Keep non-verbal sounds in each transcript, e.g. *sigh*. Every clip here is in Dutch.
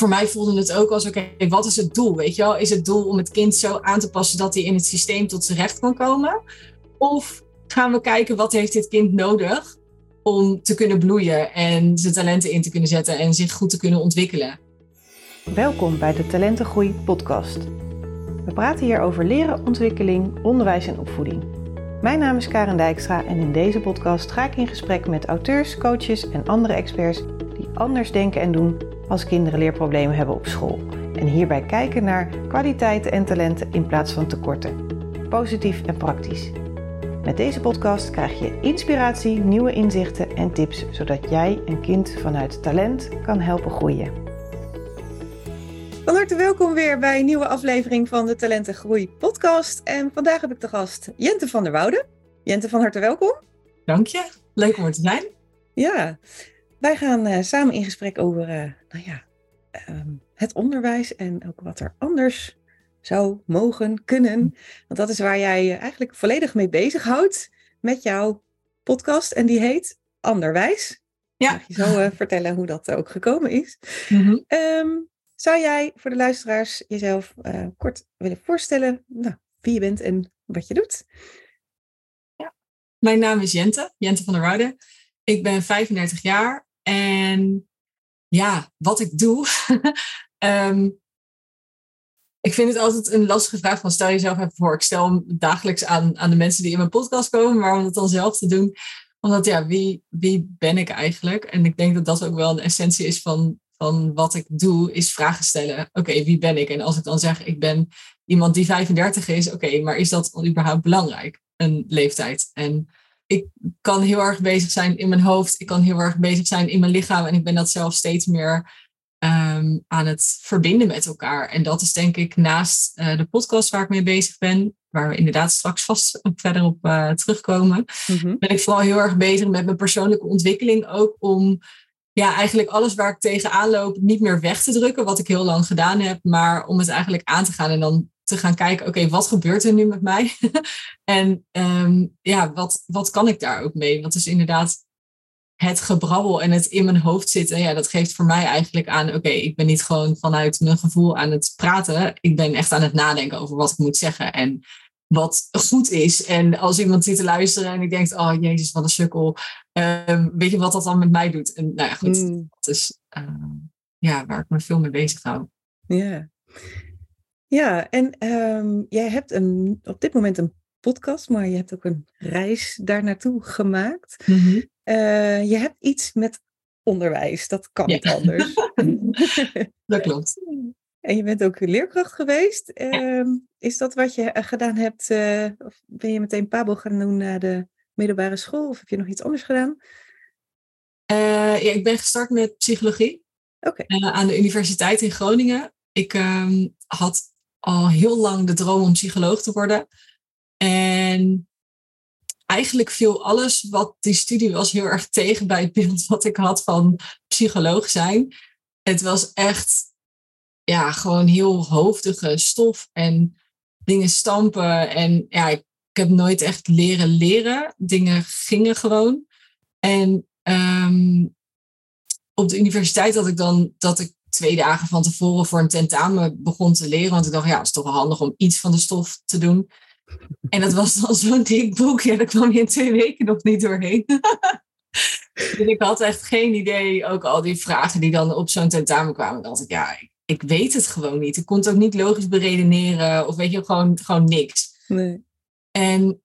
voor mij voelde het ook als, oké, wat is het doel? Weet je wel? Is het doel om het kind zo aan te passen dat hij in het systeem tot zijn recht kan komen? Of gaan we kijken, wat heeft dit kind nodig om te kunnen bloeien en zijn talenten in te kunnen zetten en zich goed te kunnen ontwikkelen? Welkom bij de Talentengroei podcast. We praten hier over leren, ontwikkeling, onderwijs en opvoeding. Mijn naam is Karen Dijkstra en in deze podcast ga ik in gesprek met auteurs, coaches en andere experts die anders denken en doen als kinderen leerproblemen hebben op school. En hierbij kijken naar kwaliteiten en talenten in plaats van tekorten. Positief en praktisch. Met deze podcast krijg je inspiratie, nieuwe inzichten en tips, zodat jij een kind vanuit talent kan helpen groeien. Van harte welkom weer bij een nieuwe aflevering van de Talentengroei podcast. En vandaag heb ik de gast Jente van der Woude. Jente, van harte welkom. Dank je. Leuk om er te zijn. Ja, wij gaan uh, samen in gesprek over uh, nou ja, um, het onderwijs en ook wat er anders zou mogen, kunnen. Want dat is waar jij je eigenlijk volledig mee bezighoudt met jouw podcast. En die heet Anderwijs. Ja. Mag je zo uh, vertellen hoe dat ook gekomen is. Mm -hmm. um, zou jij voor de luisteraars jezelf kort willen voorstellen nou, wie je bent en wat je doet? Ja. Mijn naam is Jente, Jente van der Woude. Ik ben 35 jaar en ja, wat ik doe. um, *laughs* ik vind het altijd een lastige vraag van stel jezelf even voor. Ik stel hem dagelijks aan, aan de mensen die in mijn podcast komen, maar om het dan zelf te doen. Omdat ja, wie, wie ben ik eigenlijk? En ik denk dat dat ook wel een essentie is van, van wat ik doe, is vragen stellen. Oké, wie ben ik? En als ik dan zeg, ik ben iemand die 35 is, oké, maar is dat überhaupt belangrijk? Een leeftijd. En ik kan heel erg bezig zijn in mijn hoofd. Ik kan heel erg bezig zijn in mijn lichaam. En ik ben dat zelf steeds meer um, aan het verbinden met elkaar. En dat is denk ik naast uh, de podcast waar ik mee bezig ben, waar we inderdaad straks vast verder op uh, terugkomen, mm-hmm. ben ik vooral heel erg bezig met mijn persoonlijke ontwikkeling ook om ja, eigenlijk alles waar ik tegenaan loop niet meer weg te drukken, wat ik heel lang gedaan heb, maar om het eigenlijk aan te gaan en dan te gaan kijken, oké, wat gebeurt er nu met mij? *laughs* en um, ja, wat, wat kan ik daar ook mee? Want het is inderdaad het gebrabbel en het in mijn hoofd zitten. Ja, dat geeft voor mij eigenlijk aan, oké, ik ben niet gewoon vanuit mijn gevoel aan het praten. Ik ben echt aan het nadenken over wat ik moet zeggen en wat goed is. En als iemand zit te luisteren en ik denk, oh jezus, wat een sukkel. Um, weet je wat dat dan met mij doet? En nou ja, goed, mm. dat is uh, ja, waar ik me veel mee bezig hou. Ja. Ja, en um, jij hebt een, op dit moment een podcast, maar je hebt ook een reis daar naartoe gemaakt. Mm-hmm. uh, je hebt iets met onderwijs, dat kan ja. niet anders. *laughs* *laughs* dat klopt. En je bent ook leerkracht geweest. Uh, is dat wat je gedaan hebt? Uh, of ben je meteen Pabo gaan doen naar de middelbare school? Of heb je nog iets anders gedaan? ja, ik ben gestart met psychologie. Okay. aan de Universiteit in Groningen. Ik um, had al heel lang de droom om psycholoog te worden. En eigenlijk viel alles wat die studie was heel erg tegen bij het beeld wat ik had van psycholoog zijn. Het was echt ja, gewoon heel hoofdige stof en dingen stampen. En ja, ik, heb nooit echt leren leren. Dingen gingen gewoon. En um, op de universiteit had ik dan dat ik twee dagen van tevoren voor een tentamen begon te leren. Want ik dacht, ja, het is toch wel handig om iets van de stof te doen. En dat was dan zo'n dik boek. Ja, daar kwam je in twee weken nog niet doorheen. *laughs* dus ik had echt geen idee. Ook al die vragen die dan op zo'n tentamen kwamen. dacht ik, ja, ik, weet het gewoon niet. Ik kon het ook niet logisch beredeneren. Of weet je, gewoon, gewoon niks. Nee. En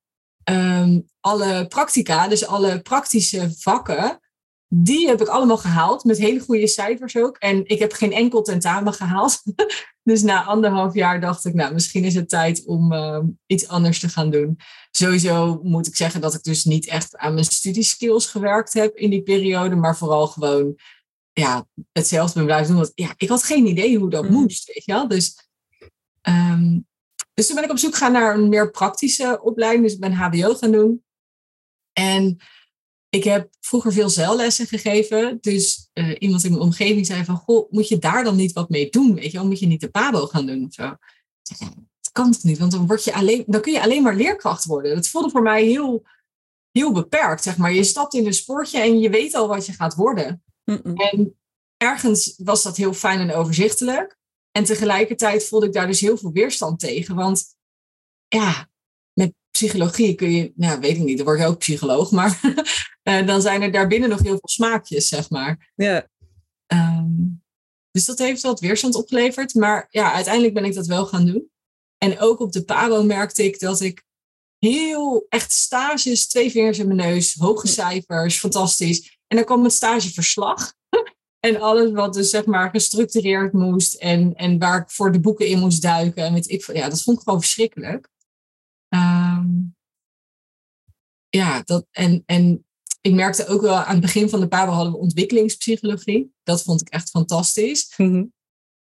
um, alle practica, dus alle praktische vakken die heb ik allemaal gehaald, met hele goede cijfers ook. En ik heb geen enkel tentamen gehaald. *laughs* dus na anderhalf jaar dacht ik, nou, misschien is het tijd om uh, iets anders te gaan doen. Sowieso moet ik zeggen dat ik dus niet echt aan mijn studieskills gewerkt heb in die periode, maar vooral gewoon ja, hetzelfde ben blijven doen. Want ja, ik had geen idee hoe dat mm. moest, weet je wel. Dus, um, dus toen ben ik op zoek gegaan naar een meer praktische opleiding. Dus ik ben HBO gaan doen. En ik heb vroeger veel zeillessen gegeven. Dus uh, iemand in mijn omgeving zei van... Goh, moet je daar dan niet wat mee doen? Weet je wel, moet je niet de pabo gaan doen of zo? dat kan toch niet? Want dan, word je alleen, dan kun je alleen maar leerkracht worden. Dat voelde voor mij heel, heel beperkt, zeg maar. Je stapt in een sportje en je weet al wat je gaat worden. Mm -mm. En ergens was dat heel fijn en overzichtelijk. En tegelijkertijd voelde ik daar dus heel veel weerstand tegen. Want ja, psychologie kun je, nou weet ik niet, dan word je ook psycholoog, maar uh, *laughs* dan zijn er daarbinnen nog heel veel smaakjes, zeg maar. Ja. Um, dus dat heeft wat weerstand opgeleverd. Maar ja, uiteindelijk ben ik dat wel gaan doen. En ook op de PABO merkte ik dat ik heel echt stages, twee vingers in mijn neus, hoge cijfers, fantastisch. En dan kwam het stageverslag. *laughs* En alles wat dus zeg maar gestructureerd moest en, en waar ik voor de boeken in moest duiken. En weet ik, ja, dat vond ik gewoon verschrikkelijk. Um, ja, dat, en, en ik merkte ook wel aan het begin van de PABO hadden we ontwikkelingspsychologie. Dat vond ik echt fantastisch. Mm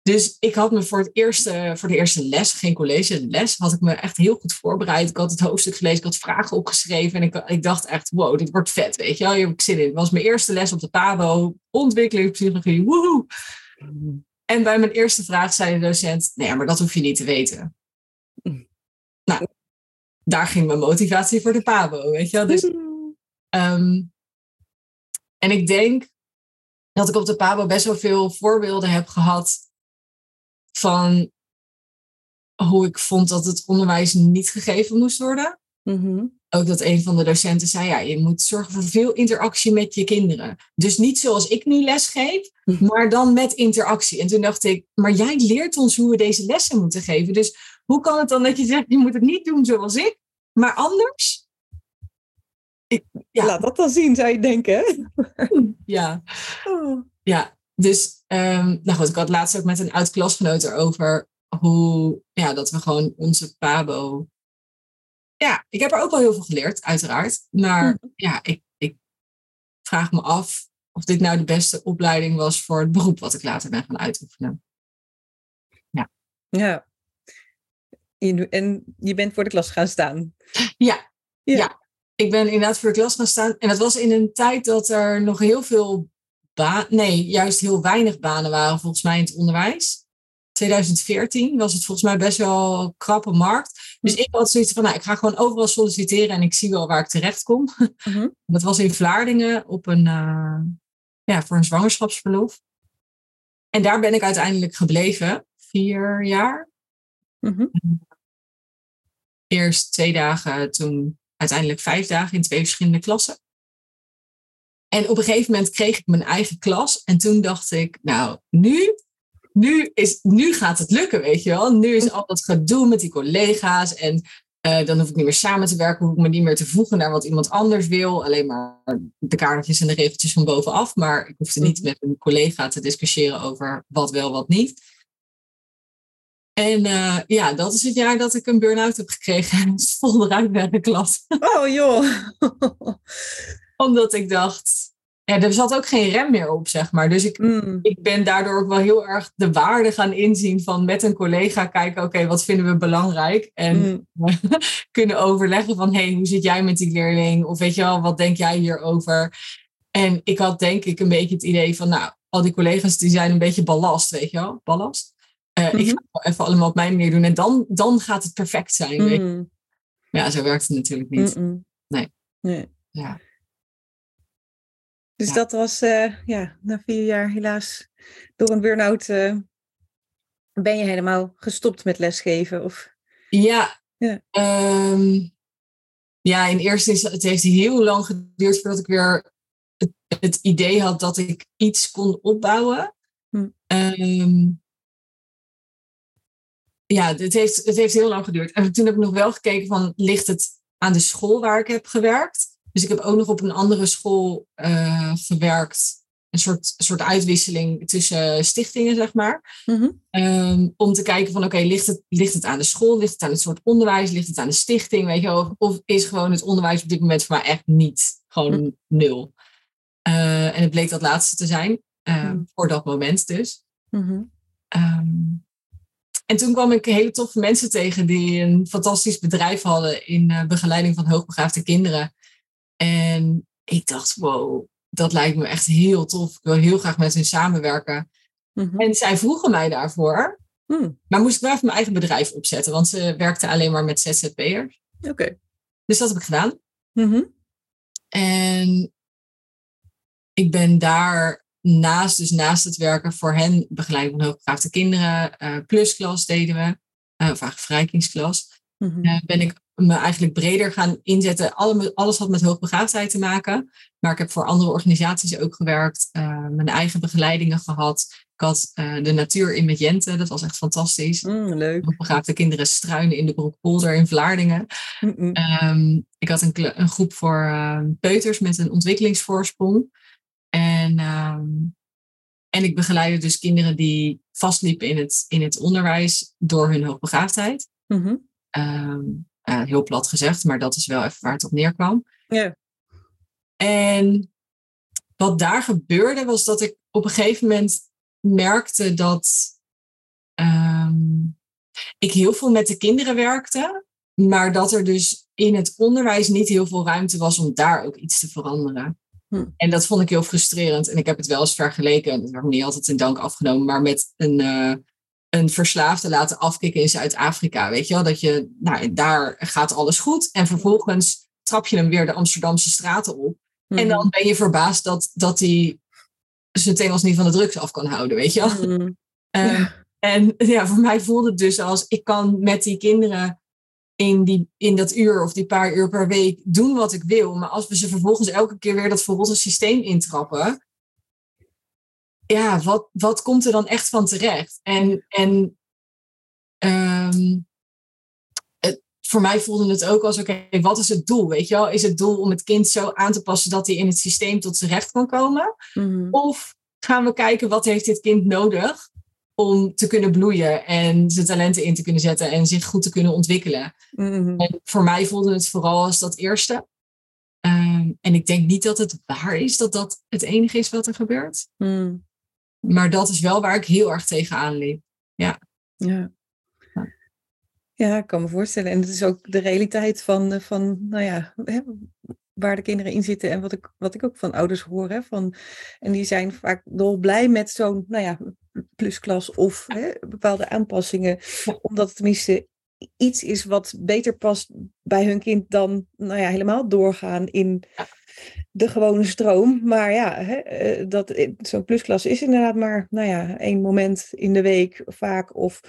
dus ik had me voor, het eerste, voor de eerste les, geen college, les, had ik me echt heel goed voorbereid. Ik had het hoofdstuk gelezen, ik had vragen opgeschreven. En ik, ik dacht echt, wow, dit wordt vet, weet je wel. Hier heb ik zin in. Het was mijn eerste les op de PABO, ontwikkelingspsychologie, woehoe. En bij mijn eerste vraag zei de docent, nee, maar dat hoef je niet te weten. Nou, daar ging mijn motivatie voor de PABO, weet je wel. Dus, um, en ik denk dat ik op de PABO best wel veel voorbeelden heb gehad van hoe ik vond dat het onderwijs niet gegeven moest worden. Mm-hmm. Ook dat een van de docenten zei, ja, je moet zorgen voor veel interactie met je kinderen. Dus niet zoals ik nu les geef, Mhm. maar dan met interactie. En toen dacht ik, maar jij leert ons hoe we deze lessen moeten geven. Dus hoe kan het dan dat je zegt, je moet het niet doen zoals ik, maar anders? Ik, ja, Laat dat dan zien, zou je denken. *laughs* ja. Oh. Ja, dus um, nou goed, ik had laatst ook met een oud klasgenoot erover hoe, ja, dat we gewoon onze Pabo. Ja, ik heb er ook wel heel veel geleerd, uiteraard. Maar Mhm. ja, ik, ik vraag me af of dit nou de beste opleiding was voor het beroep wat ik later ben gaan uitoefenen. Ja. Je- En je bent voor de klas gaan staan. Ja, Ja. ja. ik ben inderdaad voor de klas gaan staan. En dat was in een tijd dat er nog heel veel baan, nee, juist heel weinig banen waren volgens mij in het onderwijs. 2014 was het volgens mij best wel een krappe markt. Dus ik had zoiets van, nou, ik ga gewoon overal solliciteren en ik zie wel waar ik terecht kom. Mhm. *laughs* Dat was in Vlaardingen op een, uh, ja, voor een zwangerschapsverlof. En daar ben ik uiteindelijk gebleven, vier jaar. Mhm. Eerst twee dagen, toen uiteindelijk vijf dagen in twee verschillende klassen. En op een gegeven moment kreeg ik mijn eigen klas. En toen dacht ik, nou, nu, nu, is, nu gaat het lukken, weet je wel. Nu is al dat gedoe met die collega's. En uh, dan hoef ik niet meer samen te werken. Hoef ik me niet meer te voegen naar wat iemand anders wil. Alleen maar de kaartjes en de regeltjes van bovenaf. Maar ik hoefde niet met een collega te discussiëren over wat wel, wat niet. En uh, ja, dat is het jaar dat ik een burn-out heb gekregen en vol eruit ben geklapt. Oh joh. *laughs* Omdat ik dacht, ja, er zat ook geen rem meer op, zeg maar. Dus ik, Mm. ik ben daardoor ook wel heel erg de waarde gaan inzien van met een collega kijken, oké, okay, wat vinden we belangrijk? En Mm. *laughs* kunnen overleggen van, hey, hoe zit jij met die leerling? Of weet je wel, wat denk jij hierover? En ik had denk ik een beetje het idee van, nou, al die collega's die zijn een beetje ballast, weet je wel, ballast. Uh, mm-hmm. Ik ga het even allemaal op mijn manier doen en dan, dan gaat het perfect zijn. Mm. Ja, zo werkt het natuurlijk niet. Nee. nee. Ja. Dus Ja. dat was, uh, ja, na vier jaar helaas door een burn-out uh, ben je helemaal gestopt met lesgeven? Of? Ja. Ja. Um, ja, in eerste instantie, het heeft heel lang geduurd voordat ik weer het, het idee had dat ik iets kon opbouwen. Hm. Um, ja, het heeft, het heeft heel lang geduurd. En toen heb ik nog wel gekeken van, ligt het aan de school waar ik heb gewerkt? Dus ik heb ook nog op een andere school uh, gewerkt. Een soort, soort uitwisseling tussen stichtingen, zeg maar. Mm-hmm. Um, om te kijken van, oké, okay, ligt, het, ligt het aan de school? Ligt het aan het soort onderwijs? Ligt het aan de stichting? Weet je wel? Of is gewoon het onderwijs op dit moment voor mij echt niet? Gewoon mm-hmm. nul. Uh, en het bleek dat laatste te zijn. Uh, mm-hmm. Voor dat moment dus. Um, en toen kwam ik hele toffe mensen tegen die een fantastisch bedrijf hadden in uh, begeleiding van hoogbegaafde kinderen. En ik dacht, wow, dat lijkt me echt heel tof. Ik wil heel graag met hen samenwerken. Mm-hmm. En zij vroegen mij daarvoor. Mm. Maar moest ik wel even mijn eigen bedrijf opzetten, want ze werkte alleen maar met ZZP'ers. Oké. Okay. Dus dat heb ik gedaan. Mm-hmm. En ik ben daar naast, dus naast het werken voor hen, begeleiding van hoogbegaafde kinderen, uh, plusklas deden we, uh, of verrijkingsklas, mm ben ik me eigenlijk breder gaan inzetten. Alle, alles had met hoogbegaafdheid te maken. Maar ik heb voor andere organisaties ook gewerkt. Mijn eigen begeleidingen gehad. Ik had de natuur in met Jente. Dat was echt fantastisch. Mm, leuk. Hoogbegaafde kinderen struinen in de Broekpolder in Vlaardingen. Um, ik had een, een groep voor peuters met een ontwikkelingsvoorsprong. En, ik begeleidde dus kinderen die vastliepen in het, in het onderwijs door hun hoogbegaafdheid. Mm -hmm. um, uh, heel plat gezegd, maar dat is wel even waar het op neerkwam. En wat daar gebeurde was dat ik op een gegeven moment merkte dat um, ik heel veel met de kinderen werkte, maar dat er dus in het onderwijs niet heel veel ruimte was om daar ook iets te veranderen. Hm. En dat vond ik heel frustrerend. En ik heb het wel eens vergeleken, dat werd me niet altijd in dank afgenomen, maar met een, uh, een verslaafde laten afkicken in Zuid-Afrika. Weet je wel, dat je, nou, daar gaat alles goed. En vervolgens trap je hem weer de Amsterdamse straten op. En dan ben je verbaasd dat, dat hij zijn tengels niet van de drugs af kan houden, weet je wel. Um, Ja. En ja, voor mij voelde het dus als ik kan met die kinderen in, die, in dat uur of die paar uur per week doen wat ik wil. Maar als we ze vervolgens elke keer weer dat verrotte systeem intrappen. Ja, wat, wat komt er dan echt van terecht? En, en um, het, voor mij voelde het ook als, oké, okay, wat is het doel? Weet je wel, is het doel om het kind zo aan te passen dat hij in het systeem tot zijn recht kan komen? Mm. Of gaan we kijken, wat heeft dit kind nodig om te kunnen bloeien en zijn talenten in te kunnen zetten en zich goed te kunnen ontwikkelen? Mm. En voor mij voelde het vooral als dat eerste. Um, en ik denk niet dat het waar is dat dat het enige is wat er gebeurt. Mm. Maar dat is wel waar ik heel erg tegenaan liep. Ja. Ja. Ja, ik kan me voorstellen. En het is ook de realiteit van, van nou ja, waar de kinderen in zitten en wat ik, wat ik ook van ouders hoor. Hè, van, en die zijn vaak dolblij met zo'n, nou ja, plusklas of hè, bepaalde aanpassingen. Omdat het tenminste iets is wat beter past bij hun kind dan, nou ja, helemaal doorgaan in de gewone stroom. Maar ja, hè, dat, zo'n plusklas is inderdaad maar, nou ja, één moment in de week vaak of...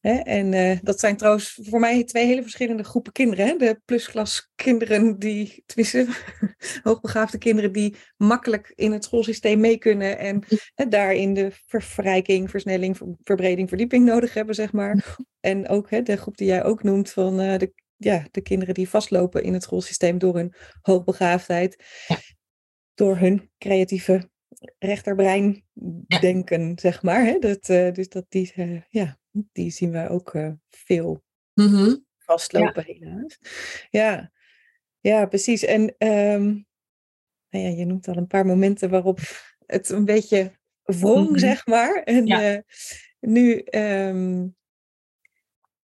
Hè? En uh, dat zijn trouwens voor mij twee hele verschillende groepen kinderen. Hè? De plusklas kinderen die, tenminste, *laughs* hoogbegaafde kinderen die makkelijk in het schoolsysteem mee kunnen. En hè, daarin de verrijking, versnelling, ver, verbreding, verdieping nodig hebben, zeg maar. En ook hè, de groep die jij ook noemt van uh, de, ja, de kinderen die vastlopen in het schoolsysteem door hun hoogbegaafdheid. Door hun creatieve rechterbrein Ja. denken, zeg maar. Hè? Dat, uh, dus dat die, uh, ja, die zien wij ook uh, veel Mm -hmm. vastlopen, ja. helaas. Ja, ja precies. En um, nou ja, je noemt al een paar momenten waarop het een beetje wrong, mm -hmm. zeg maar. En ja. nu um,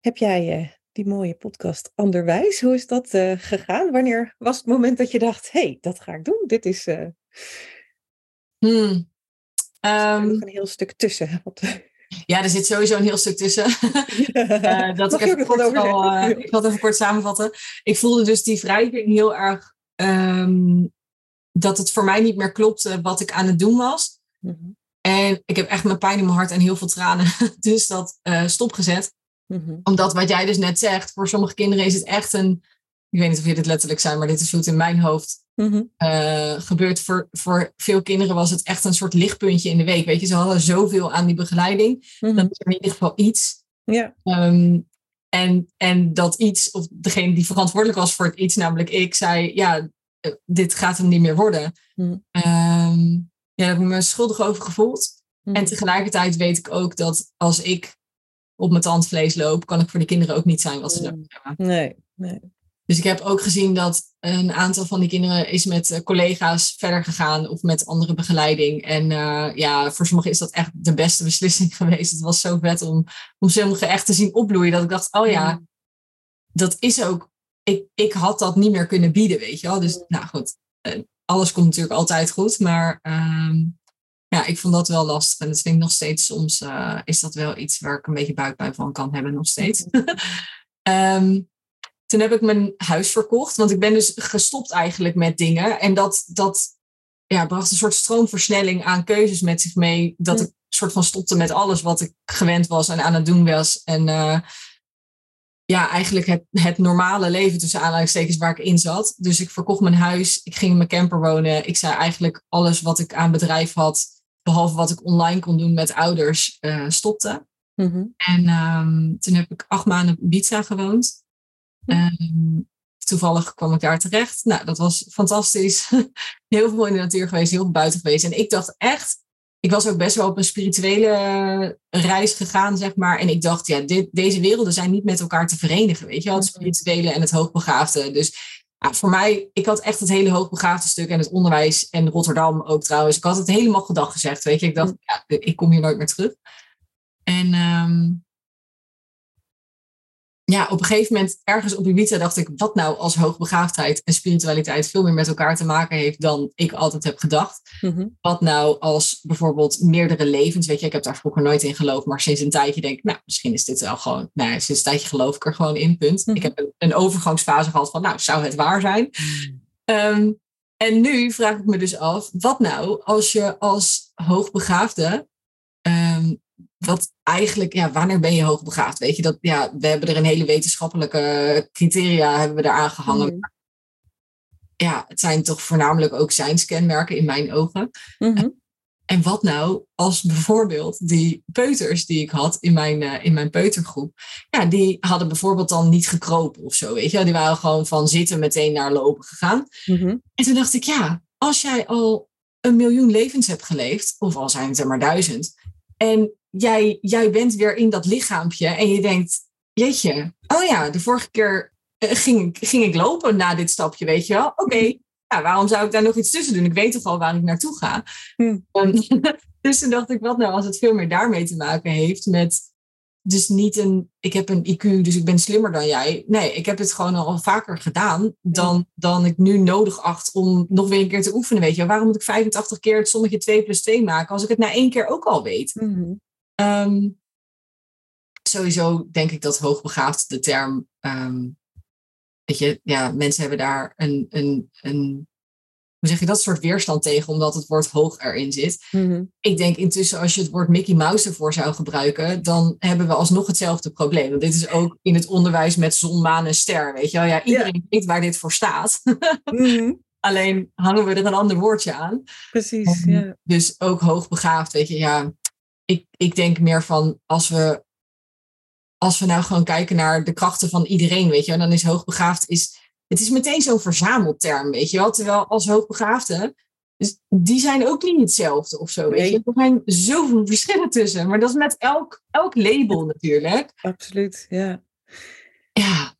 heb jij die mooie podcast Anderwijs. Hoe is dat gegaan? Wanneer was het moment dat je dacht, hé, hey, dat ga ik doen? Dit is... Hmm. Um, nog een heel stuk tussen. Ja, er zit sowieso een heel stuk tussen. uh, *laughs* dat ik, even kort al, uh, ik wil het even kort samenvatten. Ik voelde dus die wrijving heel erg... Um, dat het voor mij niet meer klopte wat ik aan het doen was. Mm -hmm. En ik heb echt mijn pijn in mijn hart en heel veel tranen. *laughs* Dus dat uh, stopgezet. Mm -hmm. Omdat wat jij dus net zegt, voor sommige kinderen is het echt een... Ik weet niet of je dit letterlijk zijn, maar dit is hoe het in mijn hoofd mm -hmm. uh, gebeurt. Voor, voor veel kinderen was het echt een soort lichtpuntje in de week. Weet je, ze hadden zoveel aan die begeleiding. Mhm. Dan is er in ieder geval iets. Ja. Um, en, en dat iets, of degene die verantwoordelijk was voor het iets, namelijk ik, zei: Ja, dit gaat hem niet meer worden. Mhm. Um, ja, daar heb ik me schuldig over gevoeld. Mhm. En tegelijkertijd weet ik ook dat als ik op mijn tandvlees loop, kan ik voor de kinderen ook niet zijn wat ze nodig hebben. Nee, nee. Dus ik heb ook gezien dat een aantal van die kinderen is met collega's verder gegaan of met andere begeleiding. En uh, ja, voor sommigen is dat echt de beste beslissing *laughs* geweest. Het was zo vet om, om sommigen echt te zien opbloeien. Dat ik dacht, oh ja, mm. dat is ook, ik, ik had dat niet meer kunnen bieden, weet je wel. Dus nou goed, uh, alles komt natuurlijk altijd goed. Maar um, ja, ik vond dat wel lastig. En dat vind ik nog steeds soms, uh, is dat wel iets waar ik een beetje buikpijn van kan hebben nog steeds. um, *laughs* toen heb ik mijn huis verkocht, want ik ben dus gestopt eigenlijk met dingen. En dat, dat ja, bracht een soort stroomversnelling aan keuzes met zich mee. Dat ik een soort van stopte met alles wat ik gewend was en aan het doen was. En uh, ja, eigenlijk het, het normale leven tussen aanhalingstekens waar ik in zat. Dus ik verkocht mijn huis, ik ging in mijn camper wonen. Ik zei eigenlijk alles wat ik aan bedrijf had, behalve wat ik online kon doen met ouders, uh, stopte. Mm-hmm. En um, toen heb ik acht maanden in Ibiza gewoond. Um, toevallig kwam ik daar terecht. Nou, dat was fantastisch. *laughs* heel veel in de natuur geweest, heel veel buiten geweest. En ik dacht echt, ik was ook best wel op een spirituele reis gegaan, zeg maar. En ik dacht, ja, dit, deze werelden zijn niet met elkaar te verenigen, weet je wel. Het spirituele en het hoogbegaafde. Dus ja, voor mij, ik had echt het hele hoogbegaafde stuk en het onderwijs en Rotterdam ook trouwens. Ik had het helemaal gedag gezegd, weet je. Ik dacht, ja, ik kom hier nooit meer terug. En um, ja, op een gegeven moment ergens op Ibiza dacht ik, wat nou als hoogbegaafdheid en spiritualiteit veel meer met elkaar te maken heeft dan ik altijd heb gedacht. Mm-hmm. Wat nou als bijvoorbeeld meerdere levens, weet je, ik heb daar vroeger nooit in geloofd, maar sinds een tijdje denk ik, nou, misschien is dit wel gewoon, nou, sinds een tijdje geloof ik er gewoon in, punt. Ik heb een, een, overgangsfase gehad van, nou, zou het waar zijn? Um, en nu vraag ik me dus af, wat nou als je als hoogbegaafde wat eigenlijk, ja, wanneer ben je hoogbegaafd? Weet je, dat, ja, we hebben er een hele wetenschappelijke criteria hebben we eraan gehangen. Mm. Ja, het zijn toch voornamelijk ook zijnskenmerken in mijn ogen. Mm-hmm. En wat nou als bijvoorbeeld die peuters die ik had in mijn, uh, in mijn peutergroep, ja, die hadden bijvoorbeeld dan niet gekropen of zo, weet je. Die waren gewoon van zitten meteen naar lopen gegaan. Mm-hmm. En toen dacht ik, ja, als jij al een miljoen levens hebt geleefd, of al zijn het er maar duizend, en jij, jij bent weer in dat lichaampje en je denkt, jeetje, oh ja, de vorige keer uh, ging, ging ik lopen na dit stapje, weet je wel. Oké, okay, ja, waarom zou ik daar nog iets tussen doen? Ik weet toch al waar ik naartoe ga. Hm. Um, *laughs* dus toen dacht ik, wat nou als het veel meer daarmee te maken heeft met... Dus niet een, ik heb een IQ, dus ik ben slimmer dan jij. Nee, ik heb het gewoon al vaker gedaan dan, dan ik nu nodig acht om nog weer een keer te oefenen. Weet je, waarom moet ik 85 keer het sommetje 2 plus 2 maken als ik het na één keer ook al weet? Mm-hmm. Um, sowieso denk ik dat hoogbegaafd de term. Um, weet je, ja, mensen hebben daar een, een, een. Hoe zeg je dat soort weerstand tegen, omdat het woord hoog erin zit. Mm-hmm. Ik denk intussen, als je het woord Mickey Mouse ervoor zou gebruiken, dan hebben we alsnog hetzelfde probleem. Want dit is ook in het onderwijs met zon, maan en ster. Weet je wel, ja, iedereen yeah. weet waar dit voor staat. mm-hmm. *laughs* Alleen hangen we er een ander woordje aan. Precies, um, ja. Dus ook hoogbegaafd, weet je, ja ik, ik denk meer van als we, als we nou gewoon kijken naar de krachten van iedereen, weet je, en dan is hoogbegaafd, is, het is meteen zo'n verzamelterm, weet je wel. Terwijl als hoogbegaafden, dus die zijn ook niet hetzelfde of zo, weet Nee. je. Er zijn zoveel *laughs* verschillen tussen, maar dat is met elk, elk label natuurlijk. Absoluut, ja. Ja,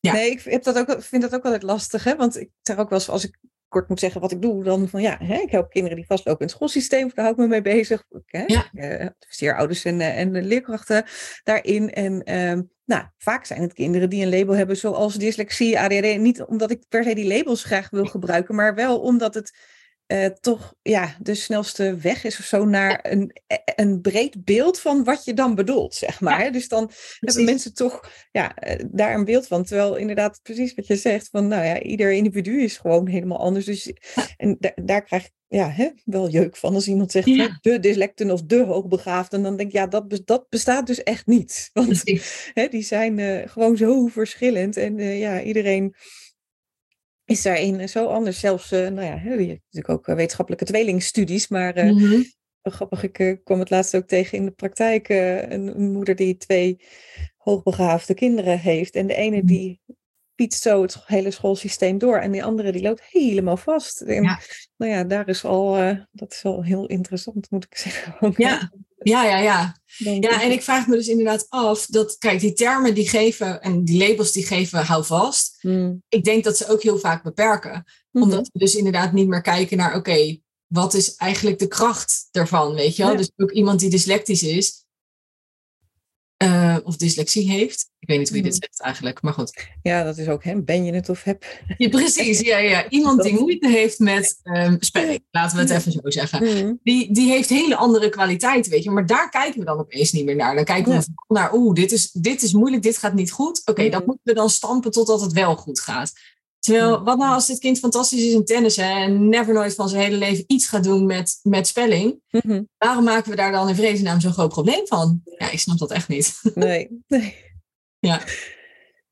Ja. Nee, ik heb dat ook, vind dat ook altijd lastig, hè? want ik zeg ook wel eens, als ik kort moet zeggen wat ik doe, dan van ja, hè, ik help kinderen die vastlopen in het schoolsysteem, daar hou ik me mee bezig. Ik, hè, Ja. eh, adviseer ouders en, eh, en leerkrachten daarin. En ehm, nou, vaak zijn het kinderen die een label hebben zoals dyslexie, ADHD. Niet omdat ik per se die labels graag wil gebruiken, maar wel omdat het eh, toch ja, de snelste weg is of zo naar een, e, een breed beeld van wat je dan bedoelt, zeg maar. Dus dan hebben mensen toch ja, eh, daar een beeld van. Terwijl inderdaad precies wat je zegt, van nou ja, ieder individu is gewoon helemaal anders. Dus, en da- daar krijg ik ja, hè, wel jeuk van als iemand zegt Ja. de dyslecten of de hoogbegaafden. Dan denk ik, ja, dat, dat bestaat dus echt niet. *laughs* Want hè, die zijn eh, gewoon zo verschillend. En ja, iedereen is daarin zo anders. Zelfs, eh, nou ja, je hebt natuurlijk ook eh, wetenschappelijke tweelingstudies. Maar eh, Mhm. grappig, ik kwam het laatst ook tegen in de praktijk. een, een moeder die twee hoogbegaafde kinderen heeft. En de ene Mhm. die fietst zo het hele schoolsysteem door. En die andere die loopt helemaal vast. En Ja. nou ja, daar is al, dat is al heel interessant, moet ik zeggen. *laughs* Ja. Ja, ja, ja. Ja, en ik vraag me dus inderdaad af dat, kijk, die termen die geven en die labels die geven, hou vast. Hmm. Ik denk dat ze ook heel vaak beperken. Mhm. Omdat we dus inderdaad niet meer kijken naar, oké, wat is eigenlijk de kracht daarvan, weet je wel? Ja. Dus ook iemand die dyslectisch is, eh, of dyslexie heeft. Ik weet niet hoe je dit Mhm. zegt eigenlijk, maar goed. Ja, dat is ook, hè, ben je het of heb. Ja, precies, ja, ja. Iemand die moeite heeft met ehm spelling, laten we het even zo zeggen. Hmm. Die, die heeft hele andere kwaliteiten, weet je. Maar daar kijken we dan opeens niet meer naar. Dan kijken we Ja. naar, oeh, dit is, dit is moeilijk, dit gaat niet goed. Oké, Mhm. dan moeten we dan stampen totdat het wel goed gaat. Terwijl, wat nou als dit kind fantastisch is in tennis hè, en never nooit van zijn hele leven iets gaat doen met, met spelling? Mhm. Waarom maken we daar dan in vredesnaam zo'n groot probleem van? Ja, ik snap dat echt niet. *laughs* Nee, nee. Ja.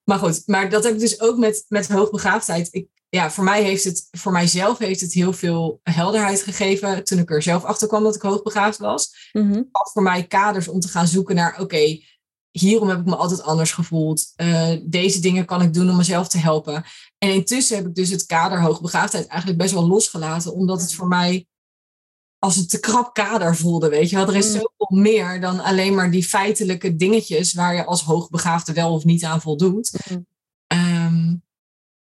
Maar goed, maar dat heb ik dus ook met, met hoogbegaafdheid. Ik, ja, voor mij heeft het, voor mijzelf heeft het heel veel helderheid gegeven toen ik er zelf achter kwam dat ik hoogbegaafd was. Had voor mij kaders om te gaan zoeken naar, oké, hierom heb ik me altijd anders gevoeld. Eh, deze dingen kan ik doen om mezelf te helpen. En intussen heb ik dus het kader hoogbegaafdheid eigenlijk best wel losgelaten, omdat het voor mij als een te krap kader voelde, weet je. Er is Mm. zoveel meer dan alleen maar die feitelijke dingetjes waar je als hoogbegaafde wel of niet aan voldoet. Mhm. Ehm,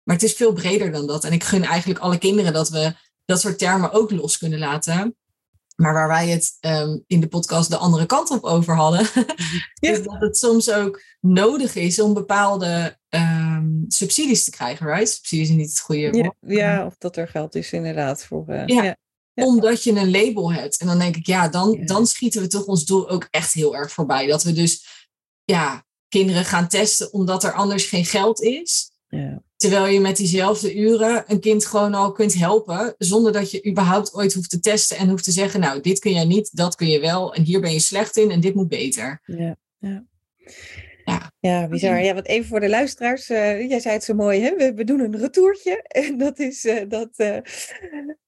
maar het is veel breder dan dat. En ik gun eigenlijk alle kinderen dat we dat soort termen ook los kunnen laten. Maar waar wij het ehm, in de podcast de andere kant op over hadden, *laughs* Ja. is dat het soms ook nodig is om bepaalde ehm, subsidies te krijgen, right? Subsidies is niet het goede woord. Ja, ja, of dat er geld is inderdaad voor... eh, Ja. ja. Omdat je een label hebt. En dan denk ik, ja dan, dan schieten we toch ons doel ook echt heel erg voorbij. Dat we dus ja, kinderen gaan testen omdat er anders geen geld is. Ja. Terwijl je met diezelfde uren een kind gewoon al kunt helpen. Zonder dat je überhaupt ooit hoeft te testen en hoeft te zeggen, nou, dit kun jij niet, dat kun je wel. En hier ben je slecht in en dit moet beter. Ja, ja. Ja. Ja, bizar. Ja, want even voor de luisteraars. eh, jij zei het zo mooi, hè? We, we doen een retourtje. *laughs* En dat is eh, dat... eh,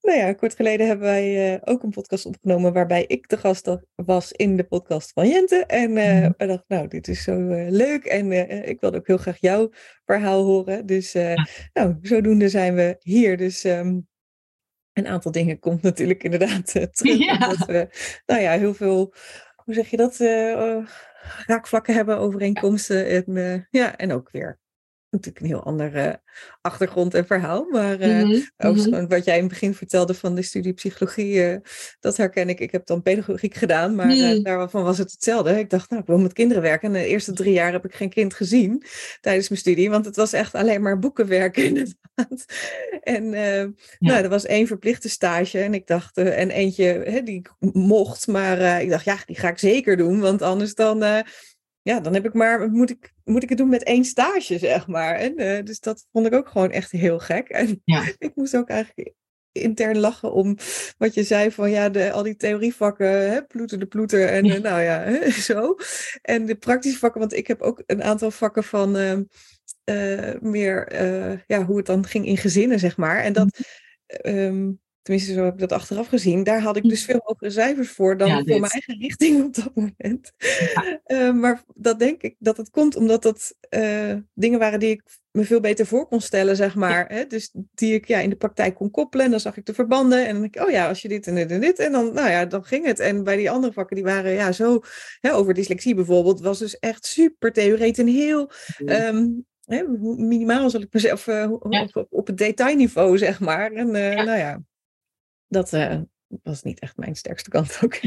nou ja, kort geleden hebben wij ook een podcast opgenomen... waarbij ik de gast was in de podcast van Jente. En Mhm. we dachten, nou, dit is zo leuk. En ik wilde ook heel graag jouw verhaal horen. Dus Ja. nou, zodoende zijn we hier. Dus... ehm, een aantal dingen komt natuurlijk inderdaad terug. *laughs* Ja. Omdat we, nou ja, heel veel, hoe zeg je dat, eh, raakvlakken hebben, overeenkomsten. En, eh, ja, en ook weer natuurlijk een heel andere achtergrond en verhaal. Maar ook mhm. gewoon wat jij in het begin vertelde van de studie psychologie, eh, dat herken ik. Ik heb dan pedagogiek gedaan, maar eh, Hmm. daarvan was het hetzelfde. Ik dacht, nou, ik wil met kinderen werken. En de eerste drie jaar heb ik geen kind gezien tijdens mijn studie, want het was echt alleen maar boekenwerk *laughs* inderdaad. En nou, er was één verplichte stage en ik dacht, en eentje hè, die ik mocht, maar ik dacht, ja, die ga ik zeker doen, want anders dan, ja, dan heb ik maar, moet ik, moet ik het doen met één stage, zeg maar. En, eh, dus dat vond ik ook gewoon echt heel gek. *laughs* En Ja. ik moest ook eigenlijk intern lachen om wat je zei van ja, de, al die theorievakken, hè, ploeter de ploeter en Ja. eh, nou ja, hè, *laughs* zo. En de praktische vakken, want ik heb ook een aantal vakken van ehm, eh, meer ja, hoe het dan ging in gezinnen, zeg maar. En dat, ehm, tenminste zo heb ik dat achteraf gezien, daar had ik dus veel hogere cijfers voor dan Ja, voor mijn eigen richting op dat moment. Eh, maar dat denk ik dat het komt omdat dat eh, dingen waren die ik me veel beter voor kon stellen, zeg maar. Hè? Dus die ik ja, in de praktijk kon koppelen. En dan zag ik de verbanden. En dan denk ik, oh ja, als je dit en dit en dit. En dan, nou ja, dan ging het. En bij die andere vakken, die waren ja zo... Hè, over dyslexie bijvoorbeeld, was dus echt super theoretisch. En heel... ehm, hè, minimaal zal ik mezelf Ja. op, op het detailniveau, zeg maar. En nou ja, dat eh, was niet echt mijn sterkste kant ook. *laughs*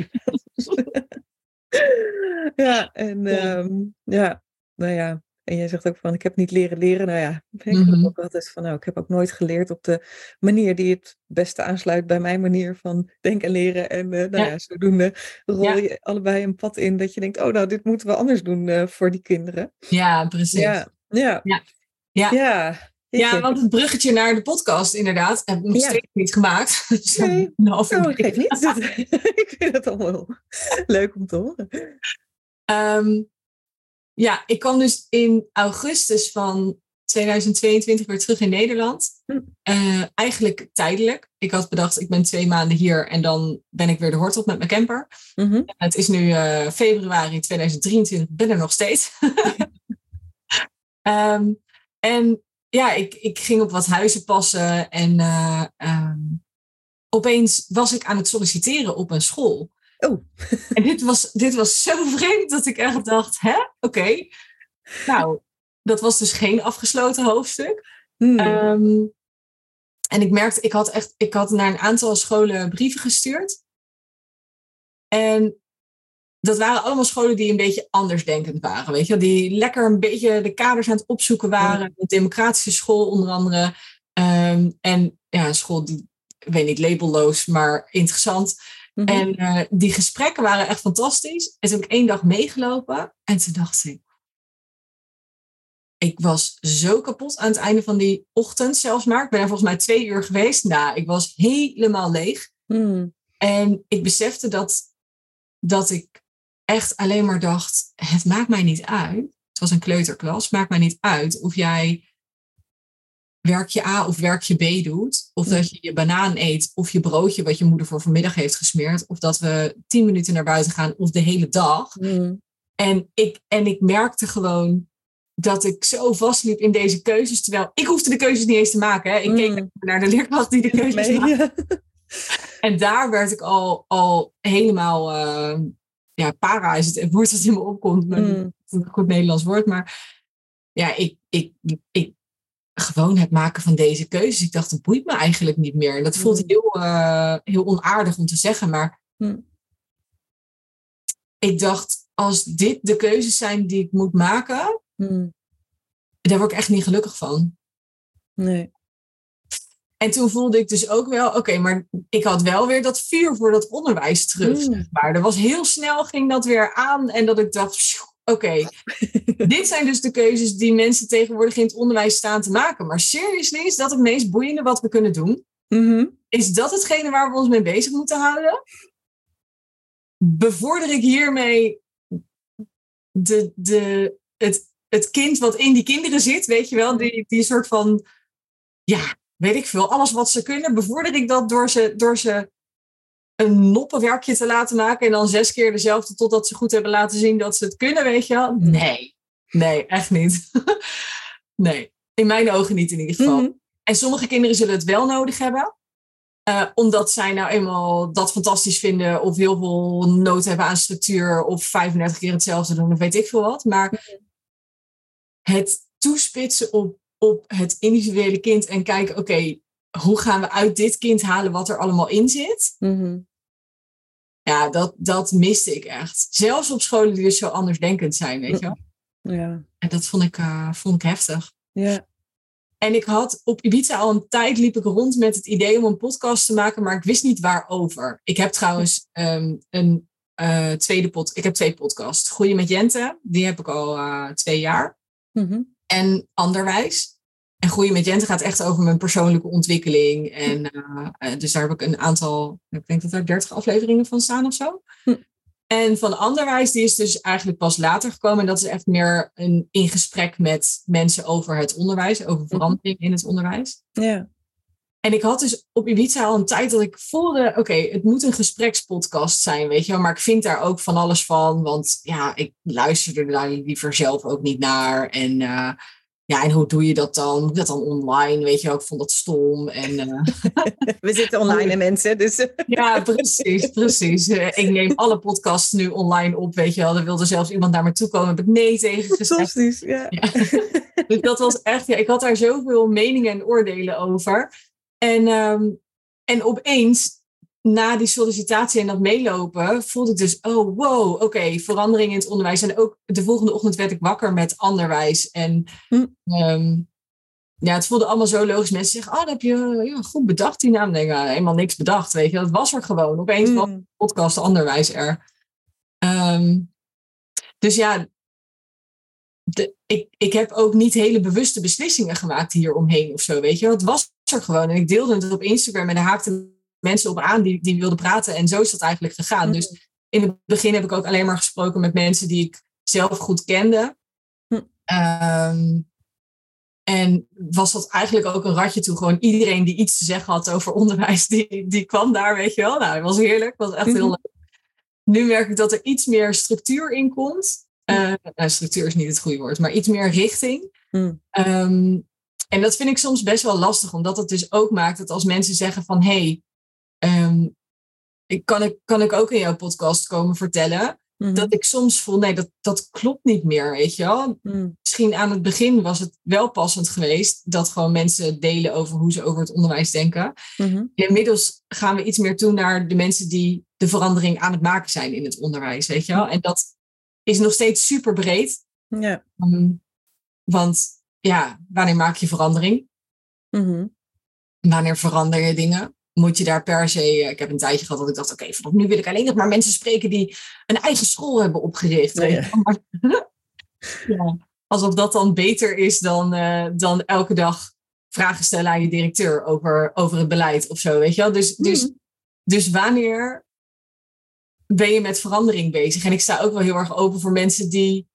ja, en Ja. ehm, ja, nou ja. En jij zegt ook van, ik heb niet leren leren. Nou ja, ik heb Mhm. ook altijd van, nou, ik heb ook nooit geleerd op de manier die het beste aansluit bij mijn manier van denken en leren. En eh, nou Ja. ja, zodoende rol Ja. je allebei een pad in dat je denkt, oh nou, dit moeten we anders doen eh, voor die kinderen. Ja, precies. Ja, ja. Ja. Ja. Ja, want het bruggetje naar de podcast, inderdaad, heb ik nog Ja. steeds niet gemaakt. *laughs* Dus Nee. half Oh, geeft niet. *laughs* *laughs* Ik vind het allemaal leuk om te horen. Ehm, ja, ik kwam dus in augustus van 2022 weer terug in Nederland. Hm. Eh, eigenlijk tijdelijk. Ik had bedacht, ik ben twee maanden hier en dan ben ik weer de hort op met mijn camper. Mhm. Het is nu eh, februari 2023, ik ben er nog steeds. Ehm, en ja, ik, ik ging op wat huizen passen en eh, ehm, opeens was ik aan het solliciteren op een school. Oh. *laughs* En dit was, dit was zo vreemd dat ik echt dacht, hè, oké. Nou, dat was dus geen afgesloten hoofdstuk. Hmm. Ehm, en ik merkte, ik had echt, ik had naar een aantal scholen brieven gestuurd. En dat waren allemaal scholen die een beetje andersdenkend waren, weet je. Die lekker een beetje de kaders aan het opzoeken waren. Een democratische school onder andere. Ehm, en ja, een school die, ik weet niet, labelloos, maar interessant. Mhm. En eh, die gesprekken waren echt fantastisch. En toen heb ik één dag meegelopen. En toen dacht ik, ik was zo kapot aan het einde van die ochtend zelfs maar. Ik ben er volgens mij twee uur geweest. Nou, ik was helemaal leeg. Hmm. En ik besefte dat, dat ik echt alleen maar dacht, het maakt mij niet uit. Het was een kleuterklas, maakt mij niet uit of jij werkje A of werkje B doet. Of dat je je banaan eet of je broodje wat je moeder voor vanmiddag heeft gesmeerd. Of dat we tien minuten naar buiten gaan of de hele dag. Hmm. En ik, en ik merkte gewoon dat ik zo vastliep in deze keuzes. Terwijl ik hoefde de keuzes niet eens te maken. Hè. Ik keek Mm. naar de leerkracht die de keuzes maakte. *laughs* En daar werd ik al, al helemaal... eh, ja, para is het woord dat in me opkomt. Maar is een goed Nederlands woord. Maar ja, ik, ik, ik, gewoon het maken van deze keuzes. Ik dacht, dat boeit me eigenlijk niet meer. En dat voelt Mm. heel, eh, heel onaardig om te zeggen. Maar Hmm. ik dacht, als dit de keuzes zijn die ik moet maken... Hmm. daar word ik echt niet gelukkig van. Nee. En toen voelde ik dus ook wel, oké, maar ik had wel weer dat vuur voor dat onderwijs terug. Mm. Zeg maar. Er was heel snel, ging dat weer aan. En dat ik dacht, oké, *laughs* dit zijn dus de keuzes die mensen tegenwoordig in het onderwijs staan te maken. Maar seriously, is dat het meest boeiende wat we kunnen doen? Mhm. Is dat hetgene waar we ons mee bezig moeten houden? Bevorder ik hiermee de, de, het, het kind wat in die kinderen zit, weet je wel? Die, die soort van, ja, weet ik veel, alles wat ze kunnen. Bevorder ik dat door ze, door ze een noppenwerkje te laten maken en dan zes keer dezelfde totdat ze goed hebben laten zien dat ze het kunnen, weet je wel? Nee, nee, echt niet. *laughs* nee, in mijn ogen niet in ieder geval. Mhm. En sommige kinderen zullen het wel nodig hebben. eh, omdat zij nou eenmaal dat fantastisch vinden. Of heel veel nood hebben aan structuur. Of 35 keer hetzelfde doen. Of weet ik veel wat. Maar het toespitsen op, op het individuele kind. En kijken, oké, hoe gaan we uit dit kind halen wat er allemaal in zit? Mhm. Ja, dat, dat miste ik echt. Zelfs op scholen die dus zo andersdenkend zijn, weet je wel. Ja. En dat vond ik, eh, vond ik heftig. Ja. En ik had op Ibiza al een tijd liep ik rond met het idee om een podcast te maken, maar ik wist niet waarover. Ik heb trouwens ehm, een eh, tweede pod. Ik heb twee podcasts. Groeien met Jente, die heb ik al eh, twee jaar. Mhm. En Anderwijs. En Groeien met Jente gaat echt over mijn persoonlijke ontwikkeling. En eh, eh, dus daar heb ik een aantal, ik denk dat er 30 afleveringen van staan of zo. Hm. En van Anderwijs, die is dus eigenlijk pas later gekomen. En dat is echt meer een in gesprek met mensen over het onderwijs, over verandering in het onderwijs. Ja. En ik had dus op Ibiza al een tijd dat ik voelde, oké, het moet een gesprekspodcast zijn, weet je wel. Maar ik vind daar ook van alles van, want ja, ik luisterde daar liever zelf ook niet naar. En eh, ja, en hoe doe je dat dan? Moet ik dat dan online, weet je wel? Ik vond dat stom. En eh, *laughs* We zitten online, mensen. Dus. *laughs* ja, precies, precies. Eh, ik neem alle podcasts nu online op, weet je wel. Er wilde zelfs iemand naar me toe komen, heb ik nee tegen gezegd. Ja. Ja. *laughs* Dus dat was echt, ja, ik had daar zoveel meningen en oordelen over. En, ehm, en opeens, na die sollicitatie en dat meelopen, voelde ik dus, oh wow, oké, verandering in het onderwijs. En ook de volgende ochtend werd ik wakker met anderwijs. En Hm. ehm, ja, het voelde allemaal zo logisch. Mensen zeggen, oh, dat heb je ja, goed bedacht die naam. Ik denk, ah, helemaal niks bedacht, weet je. Dat was er gewoon. Opeens was Mm. de podcast anderwijs er. Ehm, dus ja, de, ik, ik heb ook niet hele bewuste beslissingen gemaakt hier omheen of zo, weet je. Het was er gewoon en ik deelde het op Instagram en daar haakten mensen op aan die, die wilden praten en zo is dat eigenlijk gegaan. Mm. Dus in het begin heb ik ook alleen maar gesproken met mensen die ik zelf goed kende. Hm. Ehm, en was dat eigenlijk ook een ratje toe. Gewoon iedereen die iets te zeggen had over onderwijs, die, die kwam daar, weet je wel. Nou, het was heerlijk. Het was echt heel Mhm. leuk. Nu merk ik dat er iets meer structuur in komt. Eh, nou, structuur is niet het goede woord, maar iets meer richting. Hm. Ehm, en dat vind ik soms best wel lastig, omdat het dus ook maakt dat als mensen zeggen van... hé, hey, ik, kan, ik, kan ik ook in jouw podcast komen vertellen? Mhm. Dat ik soms voel, nee, dat, dat klopt niet meer, weet je wel Mm. misschien aan het begin was het wel passend geweest dat gewoon mensen delen over hoe ze over het onderwijs denken. Mhm. Inmiddels gaan we iets meer toe naar de mensen die de verandering aan het maken zijn in het onderwijs, weet je wel. En dat is nog steeds super breed. Ja. Ehm, want ja, wanneer maak je verandering? Mhm. Wanneer verander je dingen? Moet je daar per se... eh, Ik heb een tijdje gehad dat ik dacht, oké, vanaf nu wil ik alleen nog maar mensen spreken die een eigen school hebben opgericht. Nee, *laughs* ja. alsof dat dan beter is dan, uh, dan elke dag vragen stellen aan je directeur over, over het beleid of zo, weet je wel? Dus, dus, Mhm. dus wanneer ben je met verandering bezig? En ik sta ook wel heel erg open voor mensen die,